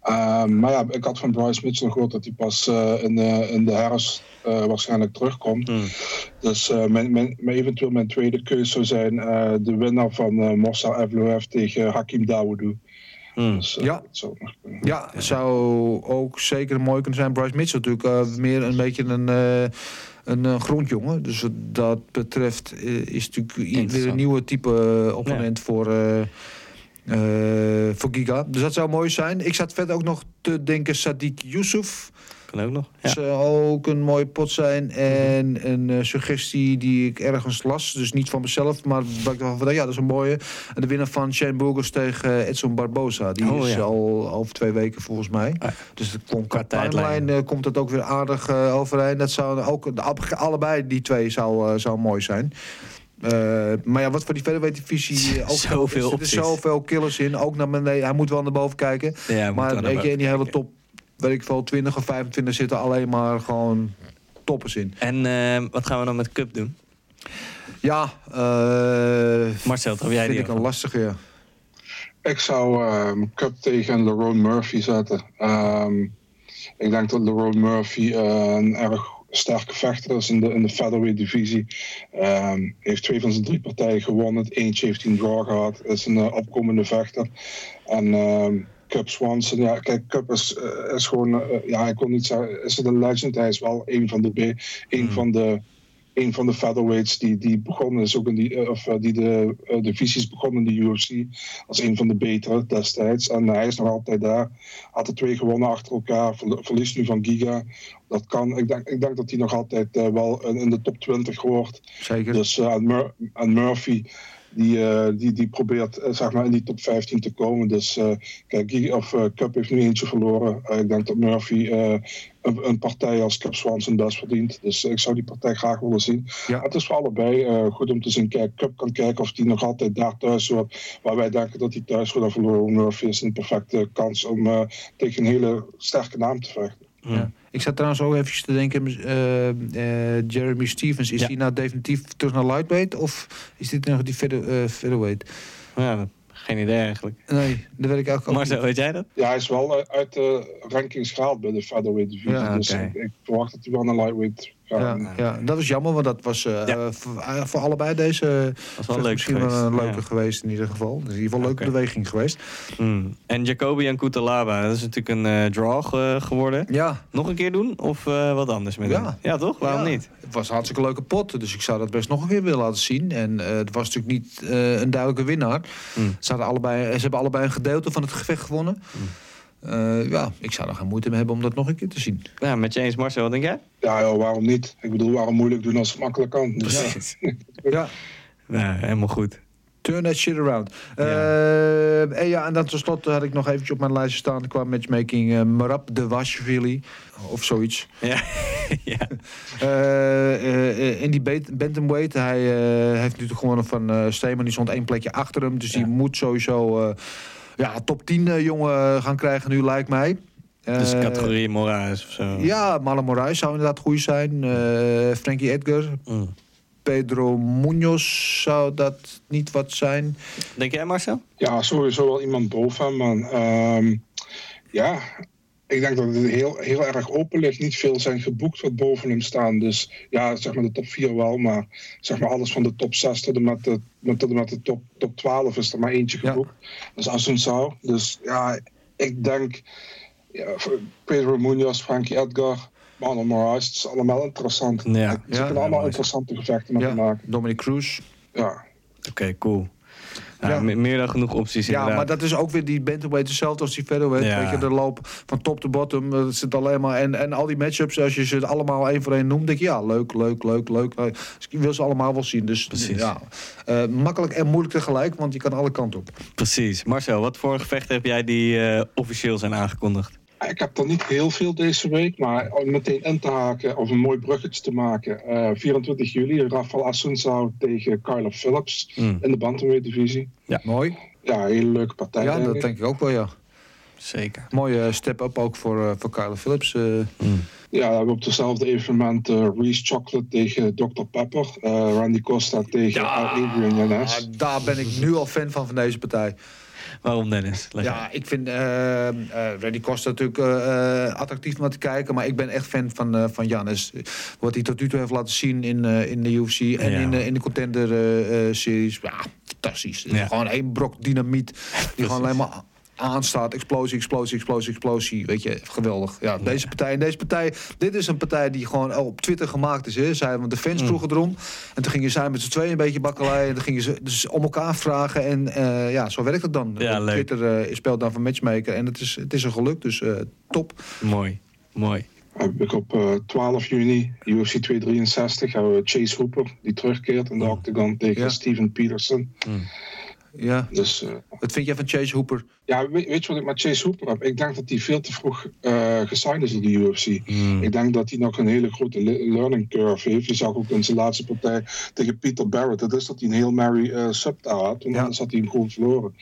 Ehm, maar ja, ik had van Bryce Mitchell gehoord dat hij pas eh, in, de, in de herfst eh, waarschijnlijk terugkomt. Hmm. Dus eh, mijn, mijn, mijn- eventueel mijn tweede keus zou zijn eh, de winnaar van eh Mossa Evloev tegen Hakim Dawoudou. Hmm. Dus, Ja. zou. Ja, zou ook zeker mooi kunnen zijn. Bryce Mitchell natuurlijk eh, meer een beetje een, eh, een grondjongen. Dus wat dat betreft is natuurlijk weer een nieuwe type eh, opponent voor, eh, eh, voor Giga. Dus dat zou mooi zijn. Ik zat verder ook nog te denken Sadiq Yusuf. Kan ook nog. Ja. Zou ook een mooie pot zijn. En een eh, suggestie die ik ergens las. Dus niet van mezelf, maar waar ik dacht van, ja, dat is een mooie. En de winnaar van Shane Burgos tegen eh, Edson Barbosa. Die Oh, is ja. al over twee weken volgens mij. Ah, Dus het komt Qua timeline eh, komt dat ook weer aardig eh, overeen. Dat zou ook, de, allebei die twee zou, eh, zou mooi zijn. Eh, maar ja, wat voor die featherweight divisie eh, ook Zoveel is, er opties. zoveel killers in. Ook naar beneden. Hij moet wel naar boven kijken. Ja, moet wel maar weet je, in die hele top, weet ik veel, 20 of 25 zitten alleen maar gewoon toppers in. En eh, wat gaan we dan met Cup doen? Ja, eh Marcel, heb jij vind die ik een lastige. Ja. Ik zou ehm Cup tegen Lerone Murphy zetten. Ehm, ik denk dat Lerone Murphy een erg sterke vechter is in de, in de featherweight divisie. Ehm heeft twee van zijn drie partijen gewonnen. Eentje heeft hij een draw gehad. Is een eh, opkomende vechter. En ehm, Cup Swanson, ja, kijk, Cup is, eh, is gewoon, eh, ja, ik wil niet zeggen, is het een legend? Hij is wel een van de, een van de een van de featherweights die, die begonnen is ook in die, of die de eh, divisies begonnen in de UFC als een van de betere destijds. En hij is nog altijd daar. Had er twee gewonnen achter elkaar. Verl- Verliest nu van Giga. Dat kan. Ik denk, ik denk dat hij nog altijd eh, wel in in de top 20 hoort. Zeker. Dus eh, Mur- en Murphy. Die, eh, die, die probeert eh, zeg maar in die top 15 te komen. Dus eh, kijk, of, eh, Cup heeft nu eentje verloren. Eh, ik denk dat Murphy eh, een, een partij als Cup Swanson best verdient. Dus ik zou die partij graag willen zien. Ja. Het is voor allebei eh, goed om te zien. Kijk, Cup kan kijken of die nog altijd daar thuis hoort. Waar wij denken dat hij thuis hoort. En verloren Murphy is een perfecte kans om eh, tegen een hele sterke naam te vechten. Ja. Ik zat trouwens ook even te denken, eh, eh, Jeremy Stevens, is Ja. hij nou definitief terug naar lightweight of is dit nog die feather, eh, featherweight? Ja, geen idee eigenlijk. Nee, dat weet ik ook Marcel, niet. weet jij dat? Ja, hij is wel uit de rankings gehaald bij de featherweight divisie. Ja, dus ik, ik verwacht dat hij wel naar lightweight. Ja, ja, dat was jammer, want dat was eh, Ja. eh, voor, eh, voor allebei deze Dat was wel leuk misschien geweest. wel een leuke Ja. geweest in ieder geval. Dus in ieder geval een leuke beweging geweest. Hmm. En Jacoby en Kutalaba, dat is natuurlijk een eh, draw ge- geworden. Ja, Nog een keer doen of eh, wat anders met Ja. hem? Ja, toch? Waarom Ja, niet? Het was een hartstikke leuke pot, dus ik zou dat best nog een keer willen laten zien. En eh, het was natuurlijk niet eh, een duidelijke winnaar. Hmm. Ze, hadden allebei, ze hebben allebei een gedeelte van het gevecht gewonnen. Eh, ja, ik zou er geen moeite mee hebben om dat nog een keer te zien. Ja, met je eens Marcel, wat denk jij? Ja, joh, waarom niet? Ik bedoel, waarom moeilijk doen als het makkelijk kan? Dus, Precies. Ja, Ja, helemaal goed. turn that shit around. Ja. Eh, en ja, en dan tenslotte had ik nog eventjes op mijn lijstje staan qua matchmaking uh, Marab de Washvili of zoiets. Ja. ja. Eh, eh, eh, in die bantamweight, hij eh, heeft natuurlijk gewonnen van eh Steeman. Die stond één plekje achter hem. Dus die moet sowieso eh, ja, top 10 eh, jongen gaan krijgen nu, lijkt mij. Dus categorie Moraes of zo. Ja, Marlon Moraes zou inderdaad goed zijn. Eh, Frankie Edgar. Mm. Pedro Munoz zou dat niet wat zijn. Denk jij Marcel? Ja, sowieso wel iemand boven. Maar ehm, ja, ik denk dat het heel, heel erg open ligt. Niet veel zijn geboekt wat boven hem staan. Dus ja, zeg maar de top 4 wel. Maar zeg maar alles van de top 6 tot en met de, met, tot en met de top, top 12 is er maar eentje Ja. geboekt. Dat is Assunção. Dus ja, ik denk ja, Pedro Munoz, Frankie Edgar, Marlon Moraes. Het is allemaal interessant. Ja. Ze kunnen ja, allemaal interessante gevechten met Ja, te maken. Dominic Cruz. Ja. Oké, cool. Ja, Ja. me- Meer dan genoeg opties Ja, inderdaad. maar dat is ook weer die bantamweight hetzelfde als die featherweight. Ja. Weet je, de loop van top to bottom. Dat zit alleen maar. En, en al die matchups, als je ze allemaal één voor één noemt, denk je ja, leuk, leuk, leuk, leuk. leuk. Dus ik wil ze allemaal wel zien. Dus Precies. ja, eh, makkelijk en moeilijk tegelijk, want je kan alle kanten op. Precies. Marcel, wat voor gevechten heb jij die eh, officieel zijn aangekondigd? Ik heb er niet heel veel deze week, maar om meteen in te haken of een mooi bruggetje te maken. Eh, 24 juli, Rafael Assunção tegen Kyler Phillips Mm. in de bantamweight divisie. Mooi. ja, een hele leuke partij. Ja, denk dat ik. denk ik ook wel, ja. Zeker. Mooie step-up ook voor, eh voor Kyle Phillips. eh. Ja, we hebben op hetzelfde evenement eh Reese Chocolate tegen Dr. Pepper. eh, Randy Costa tegen Adrian Yanes. Ah, daar ben ik nu al fan van, van deze partij. Waarom Dennis? Leg Ja, ik vind eh, Randy Costa natuurlijk eh, attractief om naar te kijken. Maar ik ben echt fan van, van Jannes. Wat hij tot nu toe heeft laten zien in, in de UFC en Ja. in, de- in de contender-series. ja, fantastisch. Het is Ja. Gewoon één brok dynamiet die gewoon alleen maar aanstaat. Explosie, explosie, explosie, explosie. Weet je, geweldig. Ja, deze partij. En deze partij, dit is een partij die gewoon al op Twitter gemaakt is. Hè. Zij, want de fans Mm. vroegen erom. En toen gingen zij met z'n tweeën een beetje bakkelei. En dan gingen ze dus om elkaar vragen. En eh, ja, zo werkt het dan. Ja. Twitter eh, speelt dan van matchmaker. En het is, het is een geluk, dus eh, top. Mooi. Mooi. Heb ik op eh, 12 juni, UFC 263, hebben we Chase Hooper, die terugkeert in de octagon tegen Ja. Steven Peterson. Ja. Dus eh, Wat vind jij van Chase Hooper? ja, weet, weet je wat ik met Chase Hooper heb? Ik denk dat hij veel te vroeg eh gesigned is in de UFC. Ik denk dat hij nog een hele grote le- learning curve heeft. Je zag ook in zijn laatste partij tegen Peter Barrett. Dat is dat hij een heel Mary uh, sub had. Toen Ja. anders had hij hem gewoon verloren.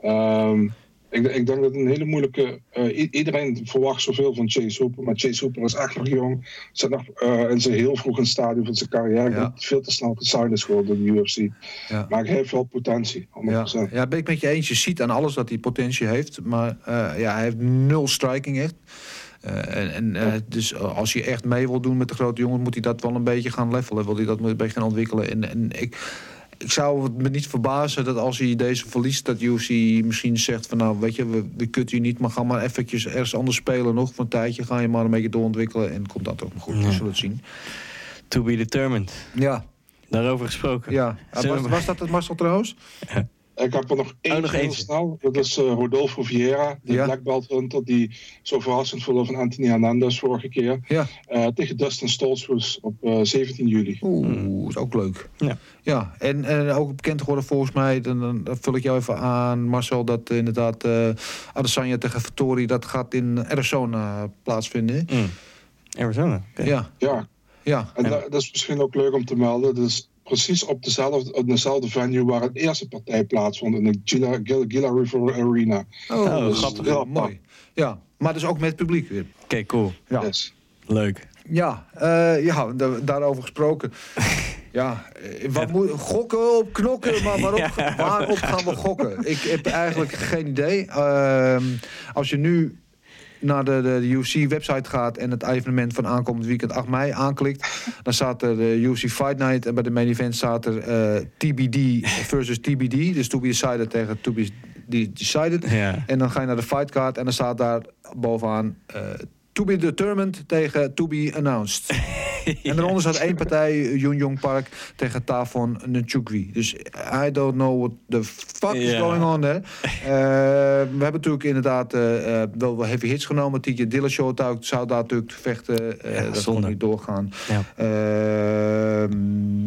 Ehm, ik, ik denk dat het een hele moeilijke... eh, iedereen verwacht zoveel van Chase Hooper. Maar Chase Hooper is echt nog jong. Zit nog eh, in zijn heel vroeg een stadium van zijn carrière. Ja. Veel te snel gesigned is geworden in de UFC. Ja. Maar hij heeft wel potentie. 100%. Ja, ja, ben ik met je eens. Je ziet aan alles dat hij potentie heeft. Maar eh, ja, hij heeft nul striking echt. En en dus als je echt mee wil doen met de grote jongen, moet hij dat wel een beetje gaan levelen. Wil hij dat een beetje gaan ontwikkelen. En, en ik, ik zou me niet verbazen dat als hij deze verliest, dat UFC misschien zegt van nou, weet je, we, we kutten je niet, maar ga maar eventjes ergens anders spelen nog. Voor een tijdje ga je maar een beetje doorontwikkelen en komt dat ook nog goed. We zullen het zien. To be determined. Ja, Daarover gesproken. ja. Was, was dat het Marcel trouwens? Ik heb er nog één nog heel eentje. snel. Dat is eh, Rodolfo Vieira, de Ja. black belt hunter die zo verrassend verloor van Anthony Hernandez vorige keer. Ja. Eh, tegen Dustin Stoltzfus op eh, 17 juli. Oeh, is ook leuk. Ja. Ja, en, en ook bekend geworden volgens mij, dan, dan, vul ik jou even aan, Marcel, dat eh, inderdaad eh Adesanya tegen Vittori, dat gaat in Arizona plaatsvinden. Mm. Arizona. oké. Ja, Ja, ja. en da- dat is misschien ook leuk om te melden. Dat is precies op dezelfde, op dezelfde venue waar het eerste partij plaatsvond, in de Gila, Gila, Gila River Arena. Oh, dus grappig. heel mooi. Ja, maar dus ook met publiek weer. Oké, cool. Ja, Yes. Leuk. ja, eh, ja da- daarover gesproken. Ja, eh, wat moet, gokken op knokken, maar waarop, waarop gaan we gokken? Ik heb eigenlijk geen idee. Ehm, als je nu naar de, de, de UFC-website gaat en het evenement van aankomend weekend 8 mei aanklikt, dan staat er de UFC Fight Night en bij de main event staat er eh, TBD versus TBD, dus to be decided tegen to be de- decided. Ja. En dan ga je naar de fight card en dan staat daar bovenaan eh, to be determined tegen to be announced. En daaronder staat één partij, Yun Park, tegen Tafon Nchukwi. Dus I don't know what the fuck is Ja. going on there. Eh, we hebben natuurlijk inderdaad eh, wel wel heavy hits genomen. TJ Dillashaw zou- daar natuurlijk vechten. Ja, dat zonde. kon niet doorgaan. Ehm,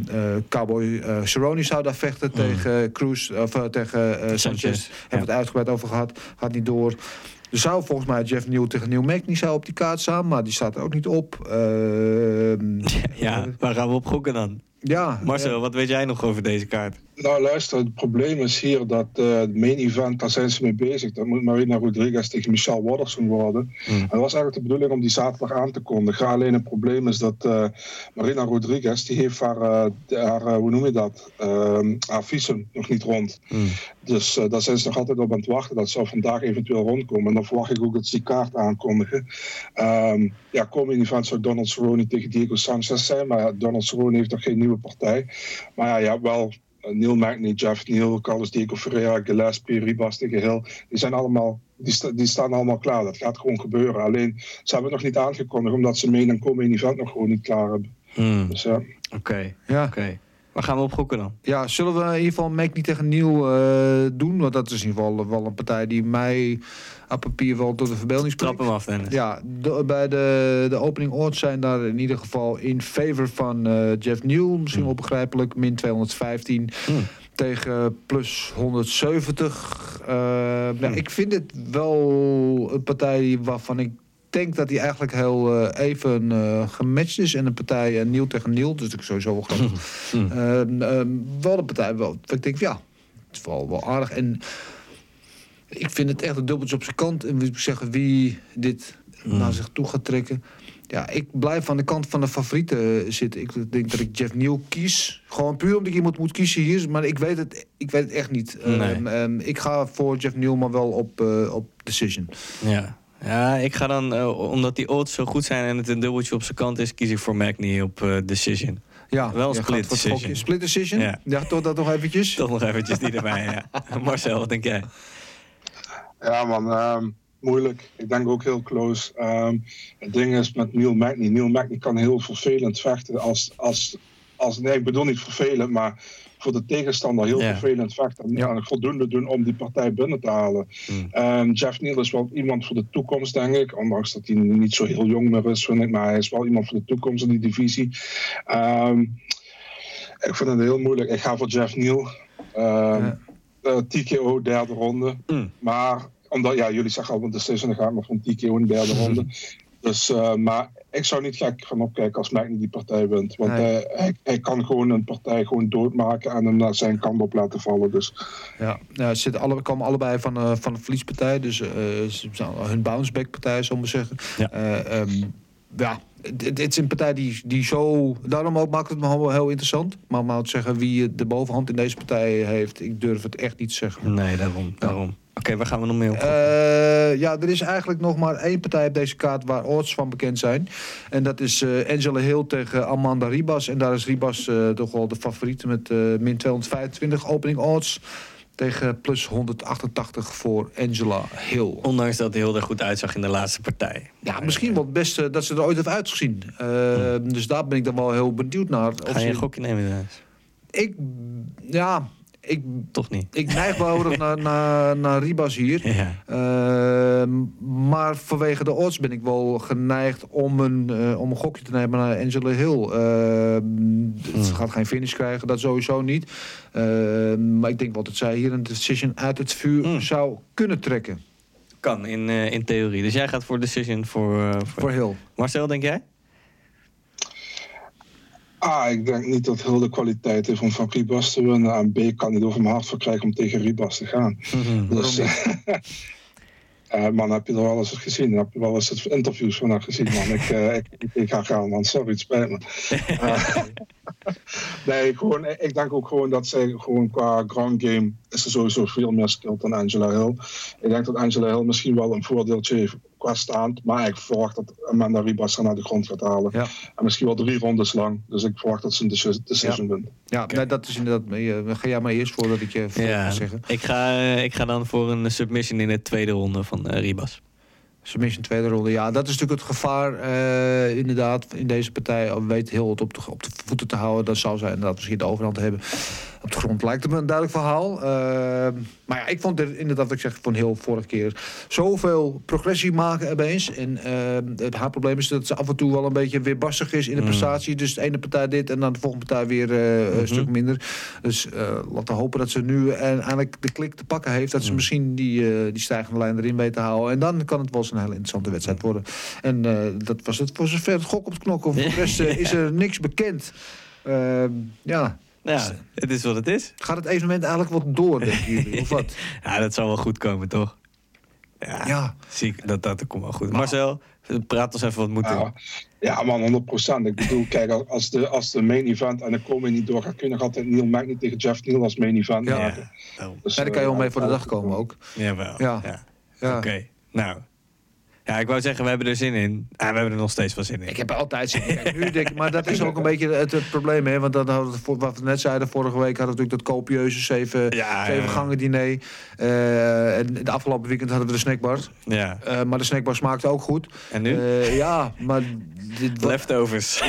eh, Cowboy Cerrone zou daar vechten tegen Cruz, of tegen Sanchez. Sanchez, Hebben we het uitgebreid over gehad. Gaat niet door. Er zou volgens mij Jeff Neal tegen Neil Magny zou op die kaart staan, maar die staat er ook niet op. Ehm, Ja, waar gaan we op gokken dan? ja, Marcel, wat weet jij nog over deze kaart? Nou, luister, het probleem is hier dat eh het main event, daar zijn ze mee bezig. Dat moet Marina Rodriguez tegen Michelle Watterson worden. En dat was eigenlijk de bedoeling om die zaterdag aan te kondigen. Alleen het probleem is dat eh, Marina Rodriguez, die heeft haar, eh, haar hoe noem je dat, Ehm, haar visum nog niet rond. Dus eh, daar zijn ze nog altijd op aan het wachten. Dat zou vandaag eventueel rondkomen. En dan verwacht ik ook dat ze die kaart aankondigen. Ehm ja, komende event zou Donald Cerrone tegen Diego Sanchez zijn. Maar ja, Donald Cerrone heeft nog geen nieuwe partij. Maar ja, hebt wel Neil Magny, Jeff Neal, Carlos Diego Ferreira, Gillespie, Ribas tegen Hill. Die zijn allemaal... Die, sta- die staan allemaal klaar. Dat gaat gewoon gebeuren. Alleen, ze hebben het nog niet aangekondigd... omdat ze mee een komende event nog gewoon niet klaar hebben. Hmm, Dus ja... Oké, ja. oké. Waar gaan we op gokken dan? Ja, zullen we in ieder geval Magny tegen Neil eh, doen? Want dat is in ieder geval wel een partij die mij op papier wel tot de verbeelding Trap spreekt. hem af, Dennis. Ja, de- bij de, de opening odds zijn daar in ieder geval in favor van eh, Jeff Neal. Misschien wel begrijpelijk, min 215 Hmm. tegen plus 170. Eh, nou, ik vind het wel een partij waarvan ik denk dat hij eigenlijk heel eh, even eh, gematcht is. En een partij uh, Neil tegen Neil, dus ik sowieso wel grappig. Ehm, ehm, wel een partij, wel, ik denk, ja, het is wel, wel aardig. En Ik vind het echt een dubbeltje op zijn kant. En ik zeggen wie dit naar zich toe gaat trekken. Ja, ik blijf aan de kant van de favorieten eh, zitten. Ik denk dat ik Jeff Neal kies. Gewoon puur omdat ik iemand moet kiezen hier. Maar ik weet het, ik weet het echt niet. Nee. Ehm, ehm, ik ga voor Jeff Neal, maar wel op, eh, op decision. Ja. Ja, ik ga dan, eh, omdat die odds zo goed zijn en het een dubbeltje op zijn kant is, kies ik voor Magny op eh, Decision. Ja, Wel split decision. Split decision? Ja. Ja. toch dat nog eventjes? Toch nog eventjes die erbij, ja. Marcel, wat denk jij? Ja, man, ehm, moeilijk. Ik denk ook heel close. Ehm, het ding is met Neil Magny. Neil Magny kan heel vervelend vechten. Als, als, als, nee, ik bedoel niet vervelend, maar voor de tegenstander heel Ja. vervelend vechten. En, Ja. en voldoende doen om die partij binnen te halen. Hmm. Ehm, Jeff Neal is wel iemand voor de toekomst, denk ik. Ondanks dat hij niet zo heel jong meer is, vind ik. Maar hij is wel iemand voor de toekomst in die divisie. Ehm, ik vind het heel moeilijk. Ik ga voor Jeff Neal. Ehm, Ja. eh, TKO, derde ronde. Mm. Maar, omdat, ja, jullie zeggen al een decision, dan ga ik maar van TKO in de derde ronde. Dus, eh, maar ik zou niet gek gaan opkijken als Magny die partij wint. Want Nee. hij, hij, hij kan gewoon een partij gewoon doodmaken en hem naar zijn kant op laten vallen. Dus Ja, ja ze zitten alle, komen allebei van, eh, van een verliespartij. Dus eh, ze zijn hun bounceback partij, ik maar zeggen. Ja. Eh, ehm, ja, het, het is een partij die, die zo... Daarom ook maakt het me wel heel interessant. Maar om nou te zeggen wie de bovenhand in deze partij heeft... ik durf het echt niet te zeggen. Nee, daarom. daarom. Oké, waar gaan we nog mee op? Eh, ja, er is eigenlijk nog maar één partij op deze kaart waar odds van bekend zijn. En dat is eh, Angela Hill tegen Amanda Ribas. En daar is Ribas eh, toch wel de favoriet met min 225 opening odds. Tegen plus 188 voor Angela Hill. Ondanks dat heel erg goed uitzag in de laatste partij. Ja, misschien wel het beste dat ze er ooit heeft uitgezien. Eh, Dus daar ben ik dan wel heel benieuwd naar. Of Ga je een gokje nemen? Ik, ja, ik, Toch niet? ik neig erg naar, naar, naar Ribas hier. Ja. Ehm, maar vanwege de odds ben ik wel geneigd om een, eh, om een gokje te nemen naar Angela Hill. Ehm, Ze gaat geen finish krijgen, dat sowieso niet. Ehm, maar ik denk wel dat zij hier een decision uit het vuur Hmm. zou kunnen trekken. Kan, in, eh, in theorie. Dus jij gaat voor Decision voor... eh, voor... Voor Hill. Marcel, denk jij? A, ik denk niet dat heel de kwaliteit heeft om van Ribas te winnen. En B, kan niet over mijn hart voor krijgen om tegen Ribas te gaan. Dus, eh, man, heb je er wel eens het gezien? Heb je wel eens het interviews van haar gezien, man? Ik, eh, ik, ga gaan, man. Sorry, het spijt me. Eh, nee, gewoon, ik denk ook gewoon dat zij gewoon qua ground game is er sowieso veel meer skilled dan Angela Hill. Ik denk dat Angela Hill misschien wel een voordeeltje heeft qua staand, maar ik verwacht dat Amanda Ribas haar naar de grond gaat halen. Ja. En misschien wel drie rondes lang. Dus ik verwacht dat ze een deci- decision wint. Ja, nee, dat is inderdaad. mee. Eh, ga jij maar eerst voordat ik je voor Ja, zeggen. ik ga, eh, ik ga dan voor een submission in de tweede ronde van eh, Ribas. Submission tweede ronde. Ja, dat is natuurlijk het gevaar. eh, inderdaad, in deze partij weet heel het op de, op de voeten te houden. Dan zal zij inderdaad misschien de overhand hebben. Op de grond lijkt het me een duidelijk verhaal. Eh, maar ja, ik vond er inderdaad, wat ik zeg van heel vorige keer, zoveel progressie maken opeens. En eh, het haar probleem is dat ze af en toe wel een beetje weerbarstig is in de Mm. prestatie. Dus de ene partij dit en dan de volgende partij weer eh, Mhm. een stuk minder. Dus laten we hopen dat ze nu en eindelijk de klik te pakken heeft. Dat ze Mm. misschien die, die stijgende lijn erin weet te houden. En dan kan het wel eens een hele interessante wedstrijd worden. En eh, dat was het voor zover het gok op het knokken. Voor de rest eh, is er niks bekend. Ehm, ja, Ja, het is wat het is. gaat het evenement eigenlijk wat door, denken jullie? Of wat? Ja, dat zal wel goed komen, toch? Ja, Ja. Zie ik, dat, dat komt wel goed. Marcel, praat ons even wat moet doen. Ja, ja, man, 100%. Ik bedoel, kijk, als de, als de main event en de komen niet doorgaat, kun je nog altijd Neil Magny tegen Jeff Neal als main event Ja. maken. Dus, Ja, daar kan je eh, wel mee voor de dag komen ook. Jawel. Ja. Ja. Ja. Oké, nou. Ja, ik wou zeggen, we hebben er zin in. Ah, we hebben er nog steeds wel zin in. Ik heb er altijd zin in. Kijk, nu denk ik, maar dat is ook een beetje het, het probleem. Hè? Want dan hadden we, voor- wat we net zeiden, vorige week hadden we natuurlijk dat copieuze zeven, Ja, zeven ja. gangen diner. Eh, en de afgelopen weekend hadden we de snackbar. Ja. Eh, maar de snackbar smaakte ook goed. En nu? Eh, ja, maar dit Leftovers.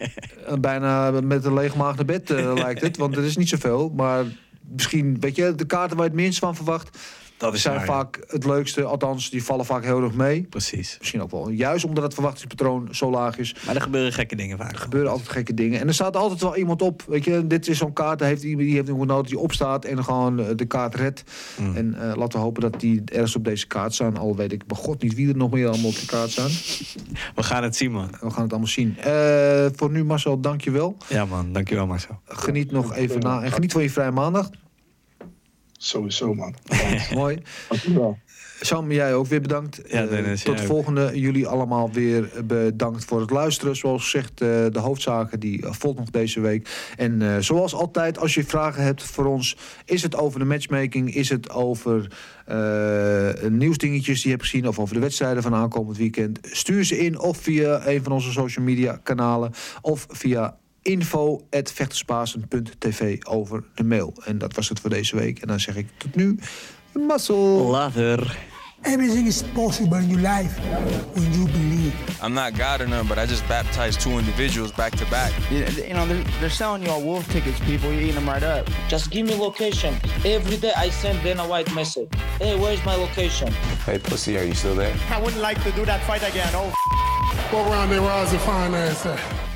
bijna met een leeg maag naar bed lijkt het. Want er is niet zoveel. Maar misschien, weet je, de kaarten waar je het minst van verwacht... Dat is zijn waar, vaak het leukste. Althans, die vallen vaak heel erg mee. Precies. Misschien ook wel. Juist omdat het verwachtingspatroon zo laag is. Maar er gebeuren gekke dingen vaak. Er gebeuren altijd gekke dingen. En er staat altijd wel iemand op. Weet je, dit is zo'n kaart. Daar heeft iemand die heeft iemand nodig die opstaat en gewoon eh, de kaart redt. Mm. En eh, laten we hopen dat die ergens op deze kaart staan. Al weet ik bij god niet wie er nog meer allemaal op de kaart staan. We gaan het zien, man. We gaan het allemaal zien. Eh, voor nu, Marcel, dank je wel. Ja, man. Dankjewel, Marcel. Geniet nog even na. En geniet van je vrije maandag. Sowieso, man. Mooi. Dankjewel. Sam, jij ook weer bedankt. Ja, Eh, tot de volgende. Jullie allemaal weer bedankt voor het luisteren. Zoals gezegd, eh, de hoofdzaken die eh, volgt nog deze week. En eh, zoals altijd, als je vragen hebt voor ons... is het over de matchmaking, is het over eh, nieuwsdingetjes die je hebt gezien... of over de wedstrijden van aankomend weekend... stuur ze in of via een van onze social media kanalen... of via info.vechterspasen.tv over de mail. En dat was het voor deze week. En dan zeg ik tot nu, mazzel. Later. Everything is possible in your life when you believe. I'm not God or none, but I just baptized two individuals back to back. You, you know, they're, they're selling you all wolf tickets, people. You're eating them right up. Just give me location. Every day I send Dana White message. Hey, where's my location? Hey, pussy, are you still there? I wouldn't like to do that fight again. Oh, Go around there, where I was a fine ass at.